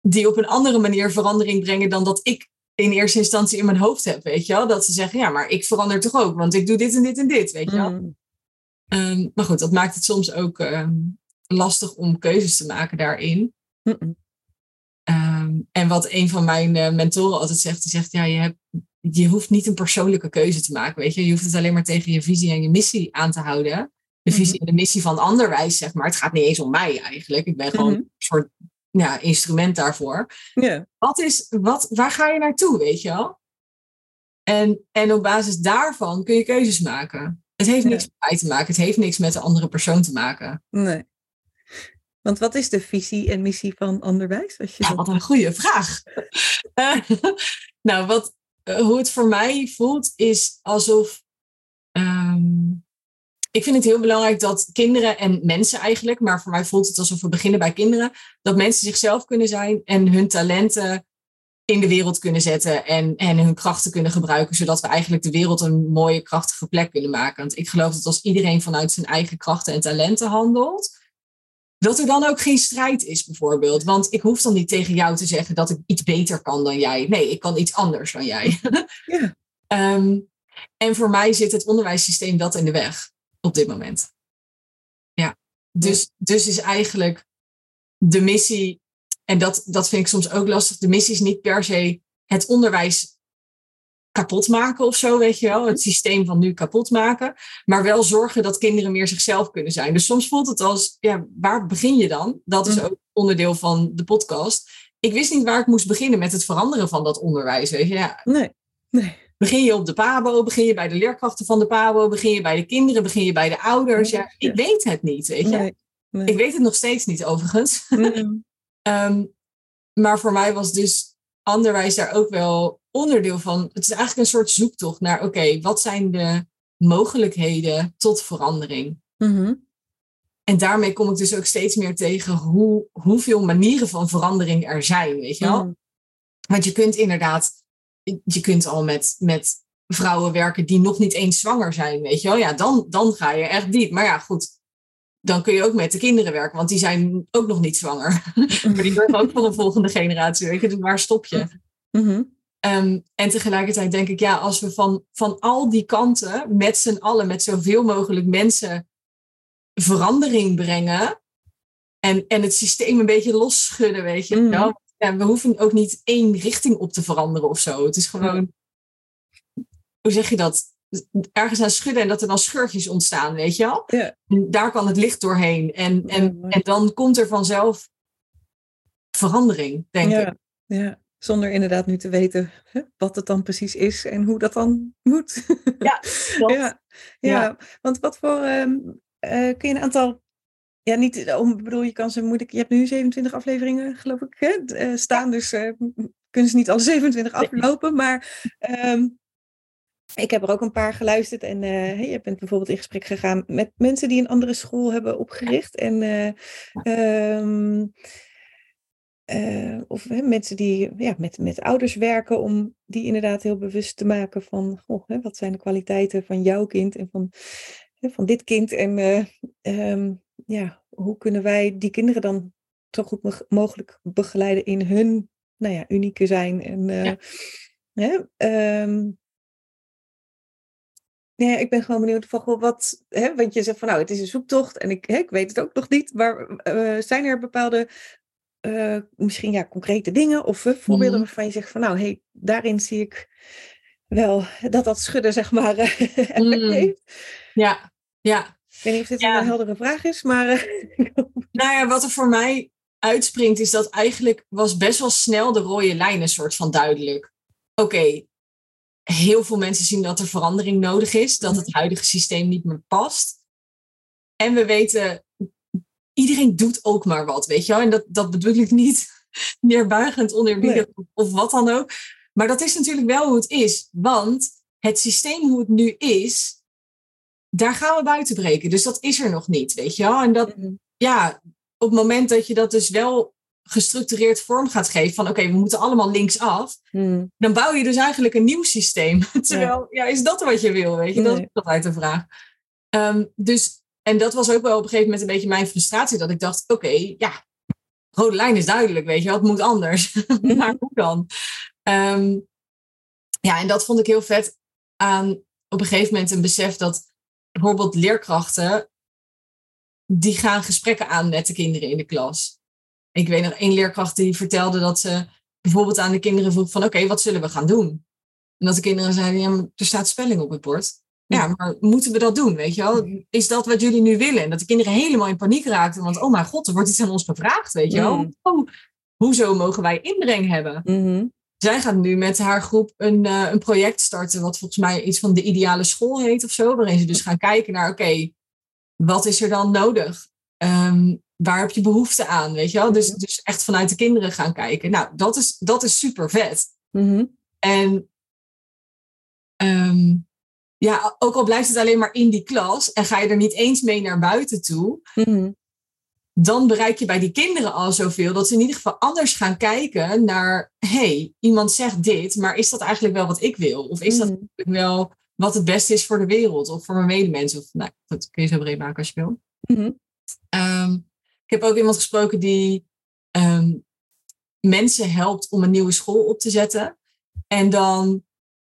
die op een andere manier verandering brengen dan dat ik in eerste instantie in mijn hoofd heb, weet je wel? Dat ze zeggen, ja, maar ik verander toch ook, want ik doe dit en dit en dit, weet je wel? Mm. Ehm, maar goed, dat maakt het soms ook ehm, lastig om keuzes te maken daarin. Ehm, en wat een van mijn eh, mentoren altijd zegt, die zegt, ja, je, hebt, je hoeft niet een persoonlijke keuze te maken, weet je. Je hoeft het alleen maar tegen je visie en je missie aan te houden. De visie en de missie van anderwijs, zeg maar. Het gaat niet eens om mij eigenlijk. Ik ben gewoon Mhm. een soort ja, instrument daarvoor. Ja. Wat is, wat, waar ga je naartoe, weet je wel? En, en op basis daarvan kun je keuzes maken. Het heeft Ja. niks met mij te maken. Het heeft niks met de andere persoon te maken. Nee. Want wat is de visie en missie van Anderwijs? Als je Ja, wat een goede vraag. *laughs* Nou, wat, eh, hoe het voor mij voelt is alsof. ehm, ik vind het heel belangrijk dat kinderen en mensen eigenlijk, maar voor mij voelt het alsof we beginnen bij kinderen, dat mensen zichzelf kunnen zijn en hun talenten in de wereld kunnen zetten en, en hun krachten kunnen gebruiken, zodat we eigenlijk de wereld een mooie, krachtige plek kunnen maken. Want ik geloof dat als iedereen vanuit zijn eigen krachten en talenten handelt, dat er dan ook geen strijd is, bijvoorbeeld. Want ik hoef dan niet tegen jou te zeggen dat ik iets beter kan dan jij. Nee, ik kan iets anders dan jij. Ja. *laughs* Ehm, en voor mij zit het onderwijssysteem dat in de weg op dit moment. Ja, dus, dus is eigenlijk de missie, en dat, dat vind ik soms ook lastig, de missie is niet per se het onderwijs kapot maken of zo, weet je wel, het systeem van nu kapot maken, maar wel zorgen dat kinderen meer zichzelf kunnen zijn. Dus soms voelt het als, ja, waar begin je dan? Dat is Mhm. ook onderdeel van de podcast. Ik wist niet waar ik moest beginnen met het veranderen van dat onderwijs, weet je. Ja, Nee. Nee. Begin je op de PABO, begin je bij de leerkrachten van de PABO, begin je bij de kinderen, begin je bij de ouders. Ja, ik Ja. weet het niet, weet je. Nee. nee. Ik weet het nog steeds niet, overigens. Mm. *laughs* Ehm, maar voor mij was dus onderwijs daar ook wel onderdeel van. Het is eigenlijk een soort zoektocht naar, oké, wat zijn de mogelijkheden tot verandering? Mhm. En daarmee kom ik dus ook steeds meer tegen hoe, hoeveel manieren van verandering er zijn, weet je wel? Mm. Want je kunt inderdaad, je kunt al met, met vrouwen werken die nog niet eens zwanger zijn, weet je wel. Ja, dan, dan ga je echt diep. Maar ja, goed, dan kun je ook met de kinderen werken, want die zijn ook nog niet zwanger. *laughs* maar die zorgen ook voor een volgende generatie, weet je. Dus waar stop je? Mhm. Ehm, en tegelijkertijd denk ik, ja, als we van, van al die kanten met z'n allen, met zoveel mogelijk mensen verandering brengen en, en het systeem een beetje losschudden, weet je Mhm. Ja, we hoeven ook niet één richting op te veranderen of zo. Het is gewoon, hoe zeg je dat? Ergens aan schudden en dat er dan scheurtjes ontstaan, weet je wel? Ja. En daar kan het licht doorheen. En, en, en dan komt er vanzelf verandering, denk ik. Ja. Zonder inderdaad nu te weten hè, wat het dan precies is en hoe dat dan moet. Ja, *laughs* ja. ja. want wat voor. ehm, eh, kun je een aantal. Ja, niet om, ik bedoel, je kan ze moeilijk. Je hebt nu 27 afleveringen, geloof ik, hè, eh, staan. Dus eh, m- kunnen ze niet alle 27 aflopen. Maar ehm, ik heb er ook een paar geluisterd. En eh, hey, je bent bijvoorbeeld in gesprek gegaan met mensen die een andere school hebben opgericht. En eh, ehm, eh, of hè, mensen die ja, met, met ouders werken om die inderdaad heel bewust te maken van goh, hè, wat zijn de kwaliteiten van jouw kind en van, hè, van dit kind. En eh, ehm, ja, hoe kunnen wij die kinderen dan zo goed mo- mogelijk begeleiden in hun nou ja, unieke zijn. En, eh, Ja. hè, ehm, ja, ik ben gewoon benieuwd van goh, wat, hè, want je zegt van nou, het is een zoektocht en ik, hè, ik weet het ook nog niet, maar eh, zijn er bepaalde eh, misschien ja, concrete dingen of eh, voorbeelden Mhm. waarvan je zegt van nou, hey, daarin zie ik wel dat dat schudden zeg maar eh, *laughs* Mm. heeft. Ja, ja. Ik weet niet of dit Ja. een heldere vraag is, maar eh, *laughs* Nou ja, wat er voor mij uitspringt, is dat eigenlijk was best wel snel de rode lijn een soort van duidelijk. Oké, heel veel mensen zien dat er verandering nodig is, dat het huidige systeem niet meer past. En we weten, iedereen doet ook maar wat, weet je wel. En dat, dat bedoel ik niet *laughs* neerbuigend, oneerbiedig of wat dan ook. Maar dat is natuurlijk wel hoe het is. Want het systeem hoe het nu is, daar gaan we buiten breken. Dus dat is er nog niet, weet je wel. En dat, Mhm. ja, op het moment dat je dat dus wel gestructureerd vorm gaat geven van oké, we moeten allemaal linksaf, Mm. dan bouw je dus eigenlijk een nieuw systeem. *laughs* Terwijl, ja. is dat wat je wil? Weet je, dat Nee. is altijd de vraag. Ehm, dus, en dat was ook wel op een gegeven moment een beetje mijn frustratie, dat ik dacht, oké, ja, rode lijn is duidelijk, weet je, wel, het moet anders. *laughs* maar hoe dan? Ehm, ja, en dat vond ik heel vet aan op een gegeven moment een besef dat bijvoorbeeld leerkrachten, die gaan gesprekken aan met de kinderen in de klas. Ik weet nog één leerkracht die vertelde dat ze bijvoorbeeld aan de kinderen vroeg van oké, wat zullen we gaan doen? En dat de kinderen zeiden, ja, maar er staat spelling op het bord. Ja, maar moeten we dat doen, weet je wel? Is dat wat jullie nu willen? En dat de kinderen helemaal in paniek raakten, want oh mijn god, er wordt iets aan ons gevraagd, weet je wel? Mm. Oh, hoezo mogen wij inbreng hebben? Mhm. Zij gaat nu met haar groep een, eh, een project starten, wat volgens mij iets van de ideale school heet of zo. Waarin ze dus gaan kijken naar, oké, wat is er dan nodig? Ehm, waar heb je behoefte aan, weet je wel? Dus, dus echt vanuit de kinderen gaan kijken. Nou, dat is, dat is super vet. Mhm. En ehm, ja, ook al blijft het alleen maar in die klas en ga je er niet eens mee naar buiten toe, Mhm. Dan bereik je bij die kinderen al zoveel dat ze in ieder geval anders gaan kijken naar, hey, iemand zegt dit, maar is dat eigenlijk wel wat ik wil? Of is dat eigenlijk wel wat het beste is voor de wereld of voor mijn medemens? Of nou, dat kun je zo breed maken als je wil. Mhm. Ehm, ik heb ook iemand gesproken die ehm, mensen helpt om een nieuwe school op te zetten. En dan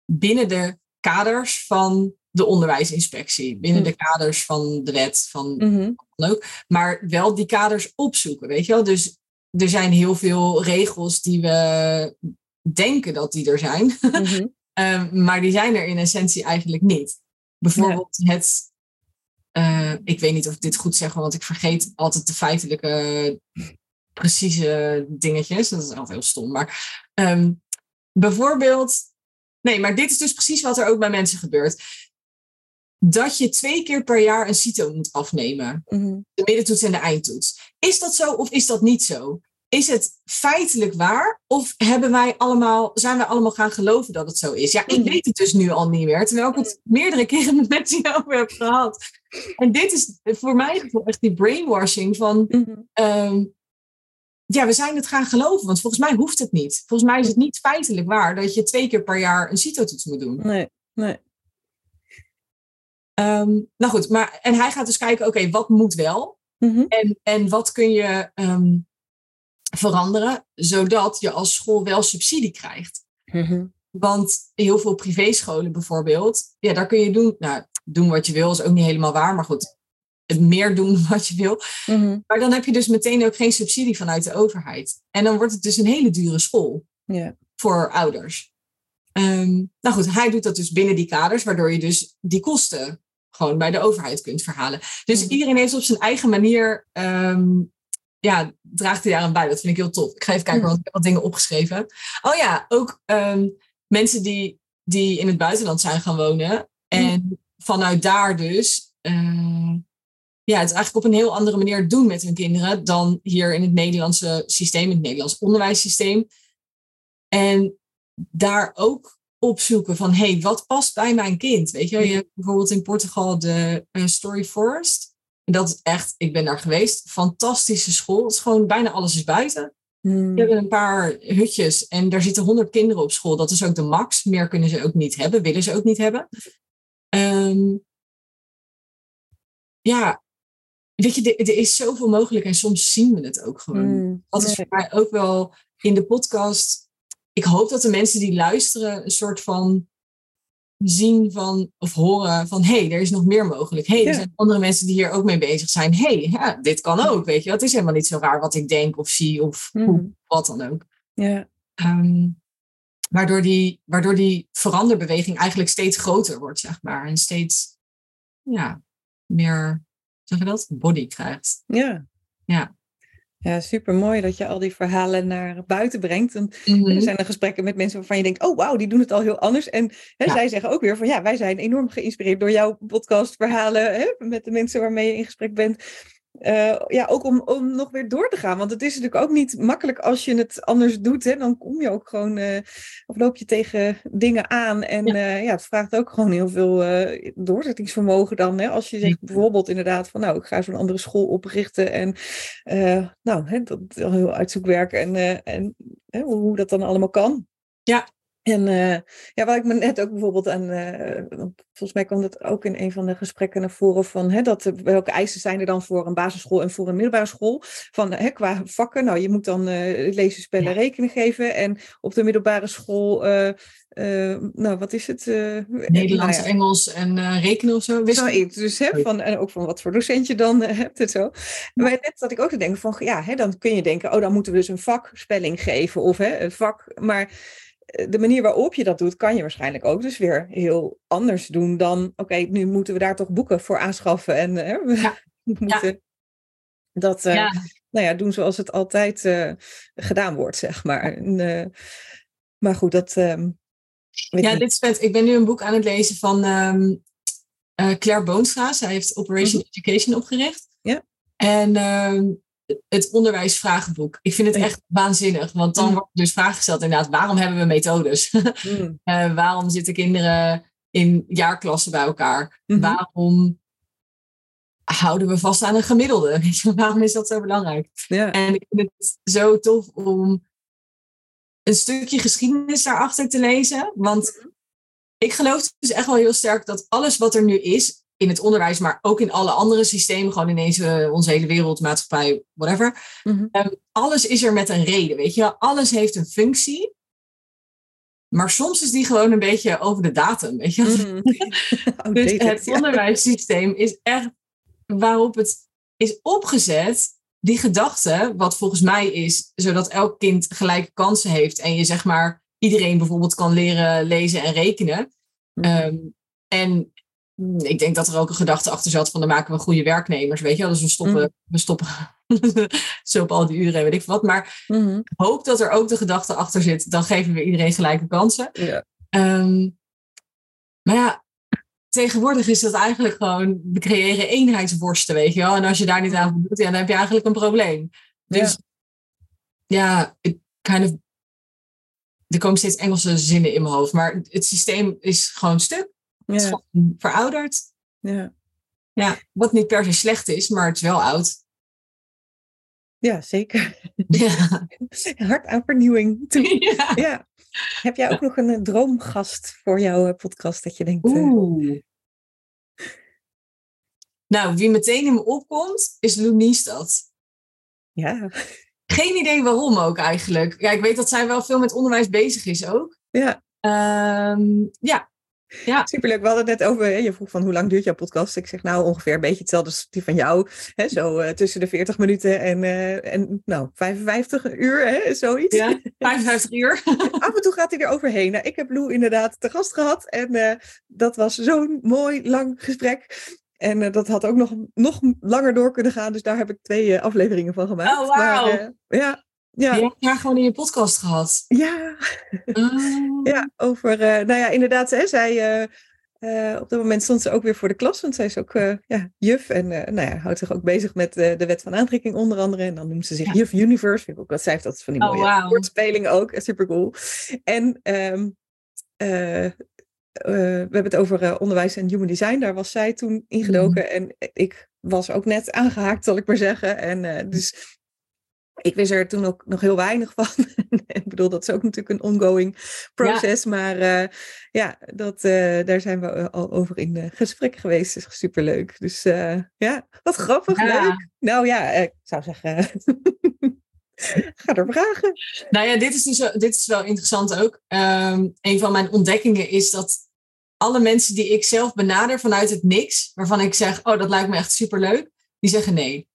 binnen de kaders van de onderwijsinspectie, binnen de kaders van de wet, van Mhm. ook, maar wel die kaders opzoeken, weet je wel? Dus er zijn heel veel regels die we denken dat die er zijn, *laughs* Mhm. Ehm, maar die zijn er in essentie eigenlijk niet. Bijvoorbeeld het, eh, ik weet niet of ik dit goed zeg, want ik vergeet altijd de feitelijke, precieze dingetjes. Dat is altijd heel stom. Maar ehm, bijvoorbeeld, nee, maar dit is dus precies wat er ook bij mensen gebeurt. Dat je twee keer per jaar een CITO moet afnemen Mhm. de middentoets en de eindtoets. Is dat zo of is dat niet zo? Is het feitelijk waar? Of hebben wij allemaal, zijn wij allemaal gaan geloven dat het zo is? Ja, ik Mhm. weet het dus nu al niet meer. Terwijl ik het meerdere keren *laughs* met mensen hierover heb gehad. En dit is voor mij gevoel echt die brainwashing van... Mhm. ehm, ja, we zijn het gaan geloven. Want volgens mij hoeft het niet. Volgens mij is het niet feitelijk waar... dat je twee keer per jaar een CITO-toets moet doen. Nee, nee. Ehm, nou goed, maar, en hij gaat dus kijken... oké, wat moet wel? Mhm. En, en wat kun je ehm, veranderen zodat je als school wel subsidie krijgt? Mhm. Want heel veel privéscholen bijvoorbeeld, ja, daar kun je doen, nou, doen wat je wil, is ook niet helemaal waar, maar goed, het meer doen *laughs* wat je wil. Mhm. Maar dan heb je dus meteen ook geen subsidie vanuit de overheid. En dan wordt het dus een hele dure school voor ouders. Ehm, nou goed, hij doet dat dus binnen die kaders, waardoor je dus die kosten gewoon bij de overheid kunt verhalen. Dus Mhm. iedereen heeft op zijn eigen manier, ehm, ja, draagt hij daaraan bij. Dat vind ik heel tof. Ik ga even kijken, Mhm. want ik heb wat dingen opgeschreven. Oh ja, ook ehm, mensen die, die in het buitenland zijn gaan wonen. En vanuit daar dus, eh, ja, het eigenlijk op een heel andere manier doen met hun kinderen dan hier in het Nederlandse systeem, in het Nederlands onderwijssysteem. En daar ook opzoeken van, hey, wat past bij mijn kind? Weet je, je hebt bijvoorbeeld in Portugal de eh, Story Forest. En dat is echt, ik ben daar geweest, fantastische school. Het is gewoon bijna alles is buiten. Mhm. We hebben een paar hutjes en daar zitten honderd kinderen op school. Dat is ook de max. Meer kunnen ze ook niet hebben, willen ze ook niet hebben. Ehm, ja, weet je, er, is zoveel mogelijk en soms zien we het ook gewoon. Mhm. Dat is voor mij ook wel in de podcast. Ik hoop dat de mensen die luisteren een soort van zien van of horen van hé, hey, er is nog meer mogelijk. Hé, hey, er zijn andere mensen die hier ook mee bezig zijn. Hé, hey, ja, dit kan ook, weet je. Het is helemaal niet zo raar wat ik denk of zie of Mhm. hoe, wat dan ook. Ja. Ehm, waardoor, die, waardoor die veranderbeweging eigenlijk steeds groter wordt, zeg maar. En steeds ja, meer, zeg je dat, body krijgt. Ja. Ja. Ja, super mooi dat je al die verhalen naar buiten brengt. En Mhm. er zijn er gesprekken met mensen waarvan je denkt, oh wauw, die doen het al heel anders. En hè, Ja. zij zeggen ook weer van, ja, wij zijn enorm geïnspireerd door jouw podcastverhalen, hè, met de mensen waarmee je in gesprek bent. Uh, ja, ook om, om nog weer door te gaan. Want het is natuurlijk ook niet makkelijk als je het anders doet. Hè? Dan kom je ook gewoon, uh, of loop je tegen dingen aan. En ja, uh, ja het vraagt ook gewoon heel veel doorzettingsvermogen dan. Hè? Als je zegt bijvoorbeeld inderdaad van, nou, ik ga zo'n andere school oprichten. En nou, hè, dat heel uitzoekwerk en, en hoe dat dan allemaal kan. Ja, en uh, ja, waar ik me net ook bijvoorbeeld aan, uh, volgens mij kwam dat ook in een van de gesprekken naar voren van hè, dat, welke eisen zijn er dan voor een basisschool en voor een middelbare school? Van hè, qua vakken, nou je moet dan uh, lezen, spellen, ja. rekenen geven en op de middelbare school, nou wat is het? Nederlands, nou ja. Engels en rekenen of zo. Wist nou, dus hè, van, en ook van wat voor docent je dan *laughs* hebt en zo. Maar net dat ik ook te denken van ja, hè, dan kun je denken, oh dan moeten we dus een vakspelling geven of hè, een vak, maar de manier waarop je dat doet, kan je waarschijnlijk ook dus weer heel anders doen dan, oké, nu moeten we daar toch boeken voor aanschaffen en hè, we ja. *laughs* moeten ja. dat uh, Ja. nou ja, doen zoals het altijd uh, gedaan wordt, zeg maar. En, uh, maar goed, dat. ehm, Ja, dit is vet. Ik ben nu een boek aan het lezen van ehm, eh, Claire Boonstra. Zij heeft Operation Education opgericht. Mhm. Ja. En ehm, het onderwijsvragenboek. Ik vind het echt waanzinnig. Want dan Mm. wordt dus vraag gesteld inderdaad, waarom hebben we methodes? *laughs* Mm, Eh, waarom zitten kinderen in jaarklassen bij elkaar? mhm. Waarom houden we vast aan een gemiddelde? *laughs* Waarom is dat zo belangrijk? En ik vind het zo tof om een stukje geschiedenis daarachter te lezen. Want ik geloof dus echt wel heel sterk dat alles wat er nu is in het onderwijs, maar ook in alle andere systemen, gewoon in deze, onze hele wereld, maatschappij, whatever. Mhm. Ehm, alles is er met een reden, weet je wel. Alles heeft een functie. Maar soms is die gewoon een beetje over de datum, weet je wel. Mm. *laughs* *laughs* Dus het ja. onderwijssysteem is echt waarop het is opgezet, die gedachte, wat volgens mij is, zodat elk kind gelijke kansen heeft en je zeg maar iedereen bijvoorbeeld kan leren lezen en rekenen. Mhm. Ehm, en ik denk dat er ook een gedachte achter zat van dan maken we goede werknemers, weet je wel. Dus we stoppen, Mhm. we stoppen *laughs* zo op al die uren en weet ik wat. Maar ik hoop dat er ook de gedachte achter zit, dan geven we iedereen gelijke kansen. Ja. Ehm, maar ja, tegenwoordig is dat eigenlijk gewoon, we creëren eenheidsworsten, weet je wel. En als je daar niet aan voldoet, ja, dan heb je eigenlijk een probleem. Dus ja, ik kind of, er komen steeds Engelse zinnen in mijn hoofd, maar het systeem is gewoon stuk. Het is gewoon verouderd. Ja. Ja, wat niet per se slecht is, maar het is wel oud. ja, zeker. Ja. *laughs* Hard aan vernieuwing toe. *laughs* ja. Ja. Heb jij ook nog een eh, droomgast voor jouw eh, podcast dat je denkt... eh, Oeh. Nou, wie meteen in me opkomt, is Lou Niestad. ja, Geen idee waarom ook eigenlijk. Ja, ik weet dat zij wel veel met onderwijs bezig is ook. ja, Ehm, ja, *laughs* superleuk. We hadden het net over, hè, je vroeg van hoe lang duurt jouw podcast? Ik zeg nou ongeveer een beetje hetzelfde als die van jou. Hè, zo eh, tussen de 40 minuten en, eh, en nou, 55 uur, hè, zoiets. ja 55 uur. *laughs* Af en toe gaat hij er overheen. Nou, ik heb Lou inderdaad te gast gehad en eh, dat was zo'n mooi lang gesprek. En dat had ook nog, nog langer door kunnen gaan, dus daar heb ik twee afleveringen van gemaakt. Oh, wauw. Maar, eh, ja, Je hebt haar gewoon in je podcast gehad. ja, Oh. *laughs* ja, over, eh, nou ja, inderdaad, hè, zij, eh, eh, op dat moment stond ze ook weer voor de klas, want zij is ook ja, juf en nou ja, houdt zich ook bezig met de wet van aantrekking onder andere. En dan noemt ze zich Ja. juf universe, vind ik ook wat zij heeft dat van die Oh, mooie woordspelingen ook, super cool. En ehm, eh, eh, we hebben het over onderwijs en human design, daar was zij toen ingedoken Mhm. en ik was ook net aangehaakt, zal ik maar zeggen. En dus ik wist er toen ook nog heel weinig van. *laughs* ik bedoel, dat is ook natuurlijk een ongoing proces. Maar eh, ja, dat, eh, daar zijn we al over in eh, gesprek geweest. Dat is superleuk. Dus ja, wat grappig, Ja. leuk. Nou ja, ik zou zeggen, *laughs* ga er vragen. Nou ja, dit is, dus, wel- dit is wel interessant ook. Ehm, een van mijn ontdekkingen is dat alle mensen die ik zelf benader vanuit het niks, waarvan ik zeg, oh, dat lijkt me echt superleuk, die zeggen nee.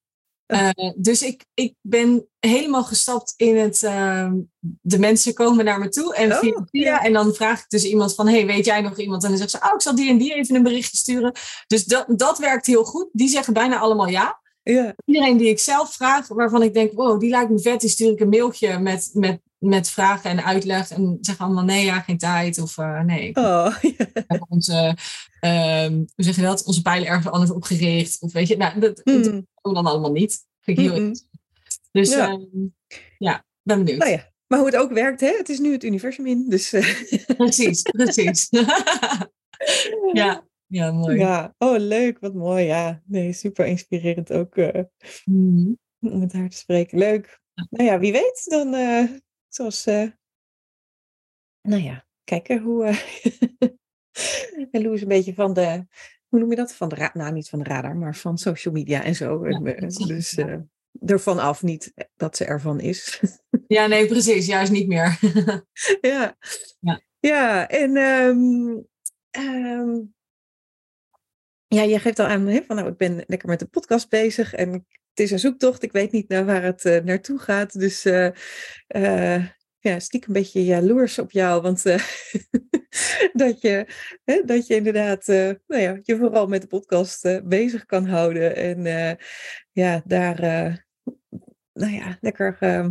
Eh, dus ik, ik ben helemaal gestapt in het, ehm, de mensen komen naar me toe en Oh, via, via, ja. en dan vraag ik dus iemand van, hey, weet jij nog iemand? En dan zegt ze, oh, ik zal die en die even een berichtje sturen. Dus dat, dat werkt heel goed. Die zeggen bijna allemaal ja. Ja. Iedereen die ik zelf vraag, waarvan ik denk, wow, die lijkt me vet, die stuur ik een mailtje met, met, met vragen en uitleg. En zeg allemaal, nee, ja, geen tijd. Of uh, nee, oh, onze, um, hoe zeg je dat, onze pijlen ergens anders opgericht. Of weet je, nou, dat, dat Mm. doen we dan allemaal niet. Vind ik heel. Dus Ja. ja, ja ben benieuwd. Nou ja, maar hoe het ook werkt, hè? het is nu het universum in. Dus eh, Precies, precies. *laughs* ja, ja, mooi. ja, oh leuk, wat mooi. Ja, nee, super inspirerend ook eh, Mhm. om met haar te spreken. Leuk. Nou ja, wie weet, dan eh, zoals, eh, nou ja, kijken hoe, *laughs* en Lou is een beetje van de, hoe noem je dat? Van de, ra- nou niet van de radar, maar van social media en zo. Ja, dus ervan af, niet dat ze ervan is. *laughs* Ja, nee, precies. Juist niet meer. *laughs* ja. Ja. Ja, en ehm, ehm, ja, je geeft al aan hè, van nou, ik ben lekker met de podcast bezig en het is een zoektocht. Ik weet niet naar waar het eh, naartoe gaat. Dus eh, ja, stiekem een beetje jaloers op jou. Want *laughs* dat, je, hè, dat je inderdaad nou ja, je vooral met de podcast bezig kan houden. En ja, daar nou ja, lekker eh,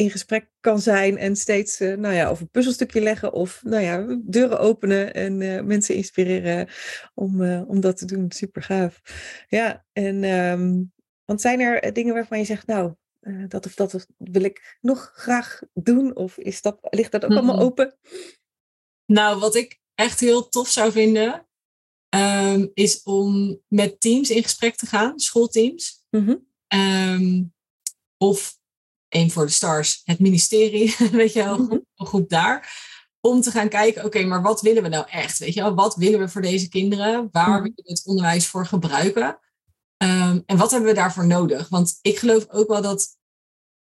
in gesprek kan zijn en steeds eh, nou ja, of een puzzelstukje leggen of nou ja, deuren openen en eh, mensen inspireren om, eh, om dat te doen. Super gaaf. Ja, en ehm, want zijn er dingen waarvan je zegt, nou, dat of dat wil ik nog graag doen? Of is dat, ligt dat ook allemaal open? Nou, wat ik echt heel tof zou vinden, ehm, is om met teams in gesprek te gaan, schoolteams. Mhm. Ehm, of één voor de stars, het ministerie, *laughs* weet je wel, Mhm. een groep daar. Om te gaan kijken, oké, maar wat willen we nou echt? Weet je wel, wat willen we voor deze kinderen? Waar Mhm. willen we het onderwijs voor gebruiken? Ehm, en wat hebben we daarvoor nodig? Want ik geloof ook wel dat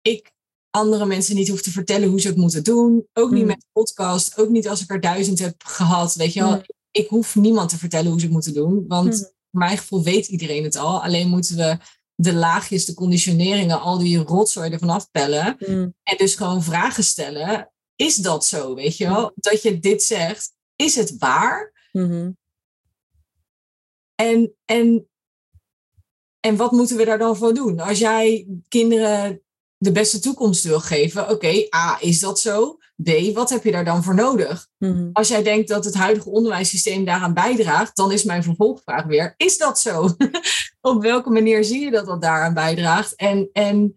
ik andere mensen niet hoef te vertellen hoe ze het moeten doen. Ook niet Mhm. met de podcast, ook niet als ik er duizend heb gehad. Weet je wel, ik hoef niemand te vertellen hoe ze het moeten doen. Want Mhm. voor mijn gevoel weet iedereen het al. Alleen moeten we de laagjes, de conditioneringen, al die rotzooi ervan afpellen. Mm. En dus gewoon vragen stellen. Is dat zo, weet je wel? Dat je dit zegt, is het waar? Mhm. En, en, en wat moeten we daar dan voor doen? Als jij kinderen de beste toekomst wil geven, oké, A, is dat zo? B, wat heb je daar dan voor nodig? Mhm. Als jij denkt dat het huidige onderwijssysteem daaraan bijdraagt, dan is mijn vervolgvraag weer: is dat zo? *laughs* Op welke manier zie je dat dat daaraan bijdraagt? En, en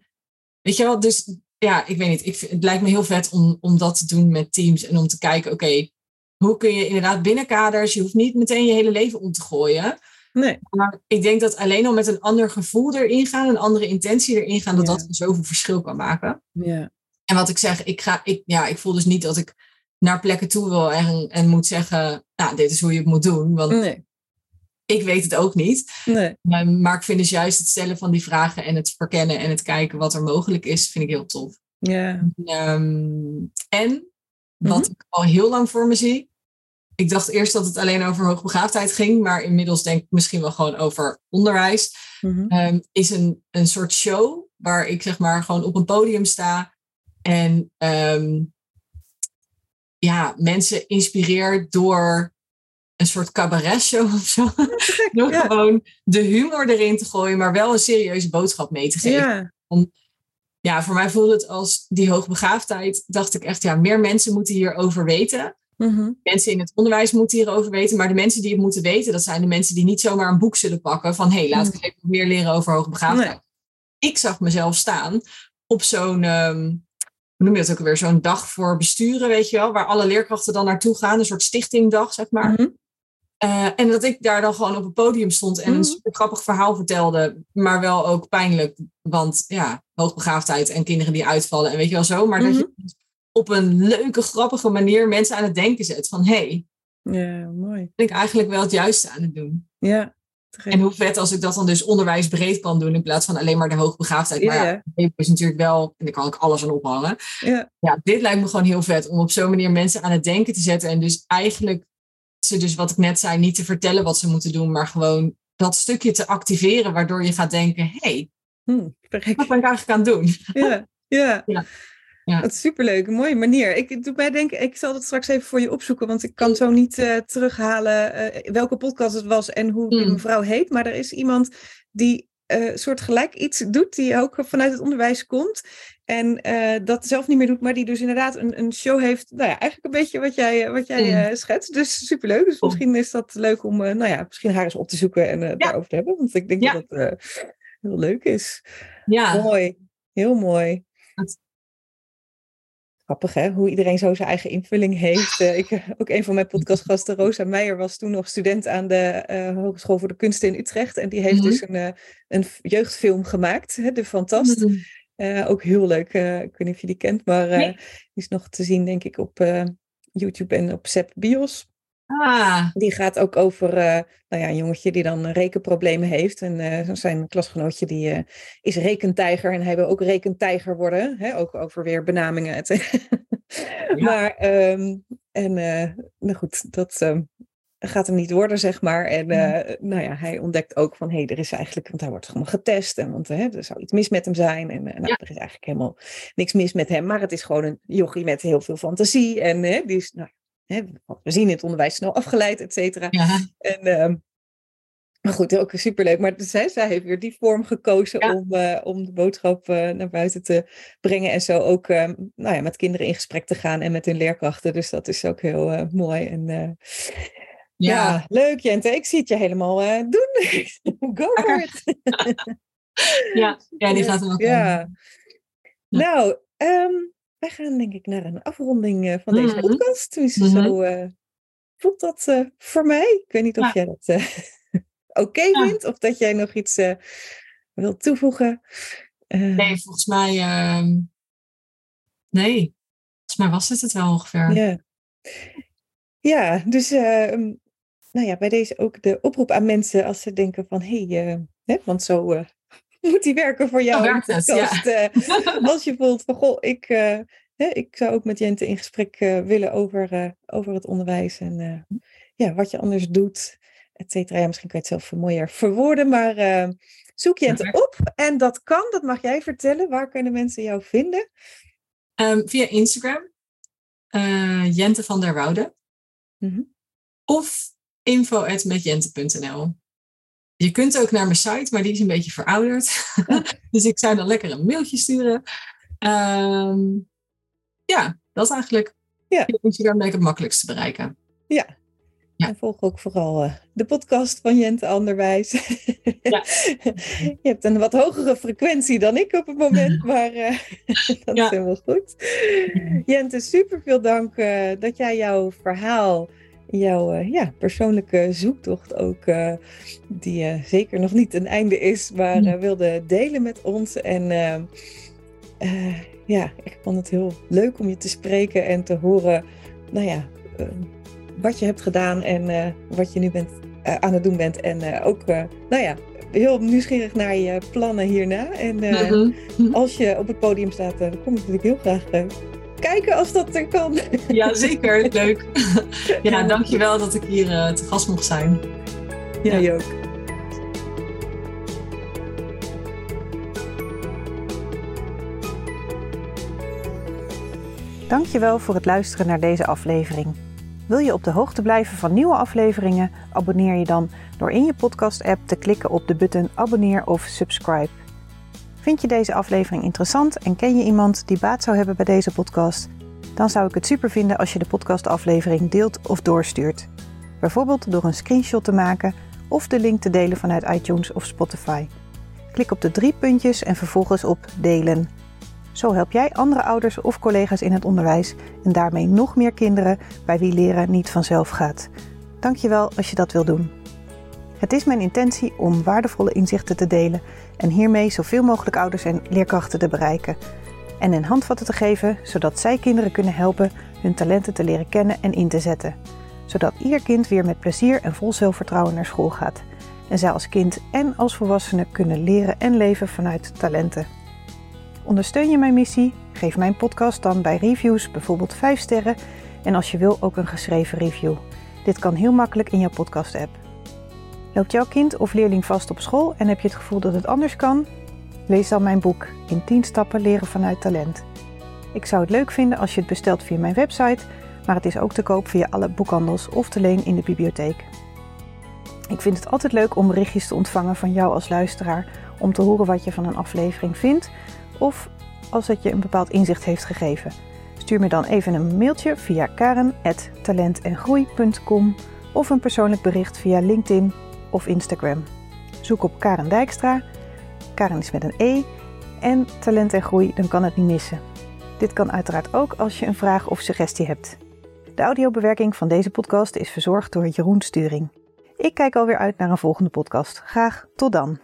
weet je wel, dus ja, ik weet niet. Ik, vind- het lijkt me heel vet om, om dat te doen met teams en om te kijken: oké, hoe kun je inderdaad binnen kaders, je hoeft niet meteen je hele leven om te gooien. Nee. Maar ik denk dat alleen al met een ander gevoel erin gaan, een andere intentie erin gaan, dat Ja. dat zoveel verschil kan maken. Ja. En wat ik zeg, ik, ga, ik, ja, ik voel dus niet dat ik naar plekken toe wil en, en moet zeggen, nou, dit is hoe je het moet doen. Want Nee. ik weet het ook niet. Nee. Maar, maar ik vind dus juist het stellen van die vragen en het verkennen en het kijken wat er mogelijk is, vind ik heel tof. Ja. Ehm, en wat Mhm. ik al heel lang voor me zie. Ik dacht eerst dat het alleen over hoogbegaafdheid ging, maar inmiddels denk ik misschien wel gewoon over onderwijs. Mhm. Ehm, is een, een soort show waar ik zeg maar gewoon op een podium sta en ehm, ja, mensen inspireer door een soort cabaret-show of zo. *laughs* Door Ja. gewoon de humor erin te gooien, maar wel een serieuze boodschap mee te geven. Ja. Ja, voor mij voelde het als die hoogbegaafdheid. Dacht ik echt, ja, meer mensen moeten hierover weten. Mhm. Mensen in het onderwijs moeten hierover weten. Maar de mensen die het moeten weten, dat zijn de mensen die niet zomaar een boek zullen pakken. Van hé, hey, laat ik eens even meer leren over hoogbegaafdheid. Ik zag mezelf staan op zo'n, ehm, hoe noem je dat ook alweer? Zo'n dag voor besturen, weet je wel. Waar alle leerkrachten dan naartoe gaan. Een soort stichtingdag, zeg maar. Mhm. Eh, en dat ik daar dan gewoon op het podium stond en Mhm. een super grappig verhaal vertelde, maar wel ook pijnlijk. Want ja, hoogbegaafdheid en kinderen die uitvallen en weet je wel zo. Maar dat je op een leuke, grappige manier mensen aan het denken zet van hé, hey, Ja, mooi. ben ik eigenlijk wel het juiste aan het doen. Ja. En hoe vet als ik dat dan dus onderwijsbreed kan doen in plaats van alleen maar de hoogbegaafdheid. Maar Ja, is natuurlijk wel, en daar kan ik alles aan ophangen. Ja. Ja, dit lijkt me gewoon heel vet om op zo'n manier mensen aan het denken te zetten. En dus eigenlijk ze dus wat ik net zei, niet te vertellen wat ze moeten doen, maar gewoon dat stukje te activeren, waardoor je gaat denken, hé, hey, Hm, gek. wat ben ik eigenlijk aan het doen? Ja, ja. *laughs* Ja. Dat is superleuk, een mooie manier. Ik doet mij denken, ik zal dat straks even voor je opzoeken, want ik kan zo niet eh, terughalen eh, welke podcast het was en hoe die Mm. mevrouw heet. Maar er is iemand die uh, soort gelijk iets doet die ook vanuit het onderwijs komt. En uh, dat zelf niet meer doet, maar die dus inderdaad een, een show heeft. Nou ja, eigenlijk een beetje wat jij, wat jij mm. schetst. Dus superleuk. Dus misschien is dat leuk om, nou ja, misschien haar eens op te zoeken en ja. daarover te hebben. Want ik denk dat dat heel leuk is. Ja. Mooi. Heel mooi. Grappig hè, hoe iedereen zo zijn eigen invulling heeft. Uh, ik, ook een van mijn podcastgasten, Rosa Meijer, was toen nog student aan de uh, Hogeschool voor de Kunsten in Utrecht. En die heeft mhm. dus een, uh, een jeugdfilm gemaakt, hè, De Fantast. Mhm. ook heel leuk, ik weet niet of je die kent, maar die is nog te zien denk ik op YouTube en op Sep Bios. Ah. Die gaat ook over uh, nou ja, een jongetje die dan rekenproblemen heeft. En uh, zijn klasgenootje die uh, is rekentijger en hij wil ook rekentijger worden. Hè? Ook over weer benamingen. *laughs* Ja. Maar, um, en nou goed, dat um, gaat hem niet worden, zeg maar. En nou ja, hij ontdekt ook van, hé, hey, er is eigenlijk, want hij wordt gewoon getest. En, want hè, er zou iets mis met hem zijn. En nou, ja. er is eigenlijk helemaal niks mis met hem. Maar het is gewoon een jochie met heel veel fantasie. En die is, nou we zien in het onderwijs snel afgeleid, et cetera. Ja. En, uh, maar goed, ook superleuk. Maar zij, zij heeft weer die vorm gekozen om, uh, om de boodschap uh, naar buiten te brengen. En zo ook uh, nou ja, met kinderen in gesprek te gaan en met hun leerkrachten. Dus dat is ook heel eh, mooi. En ja. ja. leuk Jente. Ik zie het je helemaal doen. *laughs* Go for it. ja. ja, die *laughs* gaat er ook ja. Nou, um, wij gaan denk ik naar een afronding uh, van deze -hmm. podcast. Dus mm -hmm. zo uh, voelt dat uh, voor mij. Ik weet niet of ja. jij dat *laughs* oké okay ja. vindt of dat jij nog iets wilt toevoegen. nee, volgens mij. Ehm, nee, volgens mij was het het wel ongeveer. Ja, ja dus ehm, nou ja, bij deze ook de oproep aan mensen als ze denken van hé, hey, want zo *laughs* moet die werken voor jou. Oh, het, ja. uh, *laughs* als je voelt van, goh, ik, uh, hè, ik zou ook met Jente in gesprek uh, willen over, over het onderwijs en ja, wat je anders doet, et cetera. Ja, misschien kan je het zelf mooier verwoorden, maar zoek Jente op. En dat kan, dat mag jij vertellen. Waar kunnen mensen jou vinden? Um, via Instagram, Jente van der Woude. Mm -hmm. Of info.metjente.nl. Je kunt ook naar mijn site, maar die is een beetje verouderd. *laughs* dus ik zou dan lekker een mailtje sturen. Um, ja, dat is eigenlijk. Ja. Instagram ben ik het makkelijkst te bereiken. Ja. ja. En volg ook vooral uh, de podcast van Jente Anderwijs. *laughs* Ja. je hebt een wat hogere frequentie dan ik op het moment, *laughs* maar uh, dat ja. is helemaal goed. Jente, super veel dank uh, dat jij jouw verhaal jouw uh, ja, persoonlijke zoektocht ook, uh, die uh, zeker nog niet een einde is, maar wilde delen met ons. En ja, ik vond het heel leuk om je te spreken en te horen, nou ja, wat je hebt gedaan en wat je nu bent, aan het doen bent. En ook, nou ja, heel nieuwsgierig naar je plannen hierna. En -hmm. als je op het podium staat, dan kom ik natuurlijk heel graag kijken als dat er kan. Ja, zeker. *laughs* Leuk. *laughs* Ja, dankjewel dat ik hier uh, te gast mocht zijn. Ja, ja. ook. Dankjewel voor het luisteren naar deze aflevering. Wil je op de hoogte blijven van nieuwe afleveringen? Abonneer je dan door in je podcast-app te klikken op de button abonneer of subscribe. Vind je deze aflevering interessant en ken je iemand die baat zou hebben bij deze podcast? Dan zou ik het super vinden als je de podcastaflevering deelt of doorstuurt. Bijvoorbeeld door een screenshot te maken of de link te delen vanuit iTunes of Spotify. Klik op de drie puntjes en vervolgens op delen. Zo help jij andere ouders of collega's in het onderwijs en daarmee nog meer kinderen bij wie leren niet vanzelf gaat. Dankjewel als je dat wil doen. Het is mijn intentie om waardevolle inzichten te delen en hiermee zoveel mogelijk ouders en leerkrachten te bereiken. En een handvatten te geven zodat zij kinderen kunnen helpen hun talenten te leren kennen en in te zetten. Zodat ieder kind weer met plezier en vol zelfvertrouwen naar school gaat. En zij als kind en als volwassene kunnen leren en leven vanuit talenten. Ondersteun je mijn missie? Geef mijn podcast dan bij reviews bijvoorbeeld 5 sterren en als je wil ook een geschreven review. Dit kan heel makkelijk in jouw podcast-app. Loopt jouw kind of leerling vast op school en heb je het gevoel dat het anders kan? Lees dan mijn boek In 10 stappen leren vanuit talent. Ik zou het leuk vinden als je het bestelt via mijn website, maar het is ook te koop via alle boekhandels of te leen in de bibliotheek. Ik vind het altijd leuk om berichtjes te ontvangen van jou als luisteraar om te horen wat je van een aflevering vindt of als het je een bepaald inzicht heeft gegeven. Stuur me dan even een mailtje via karen.talentengroei.com of een persoonlijk bericht via LinkedIn of Instagram. Zoek op Karen Dijkstra. Karen is met een E. En talent en groei, dan kan het niet missen. Dit kan uiteraard ook als je een vraag of suggestie hebt. De audiobewerking van deze podcast is verzorgd door Jeroen Sturing. Ik kijk alweer uit naar een volgende podcast. Graag tot dan.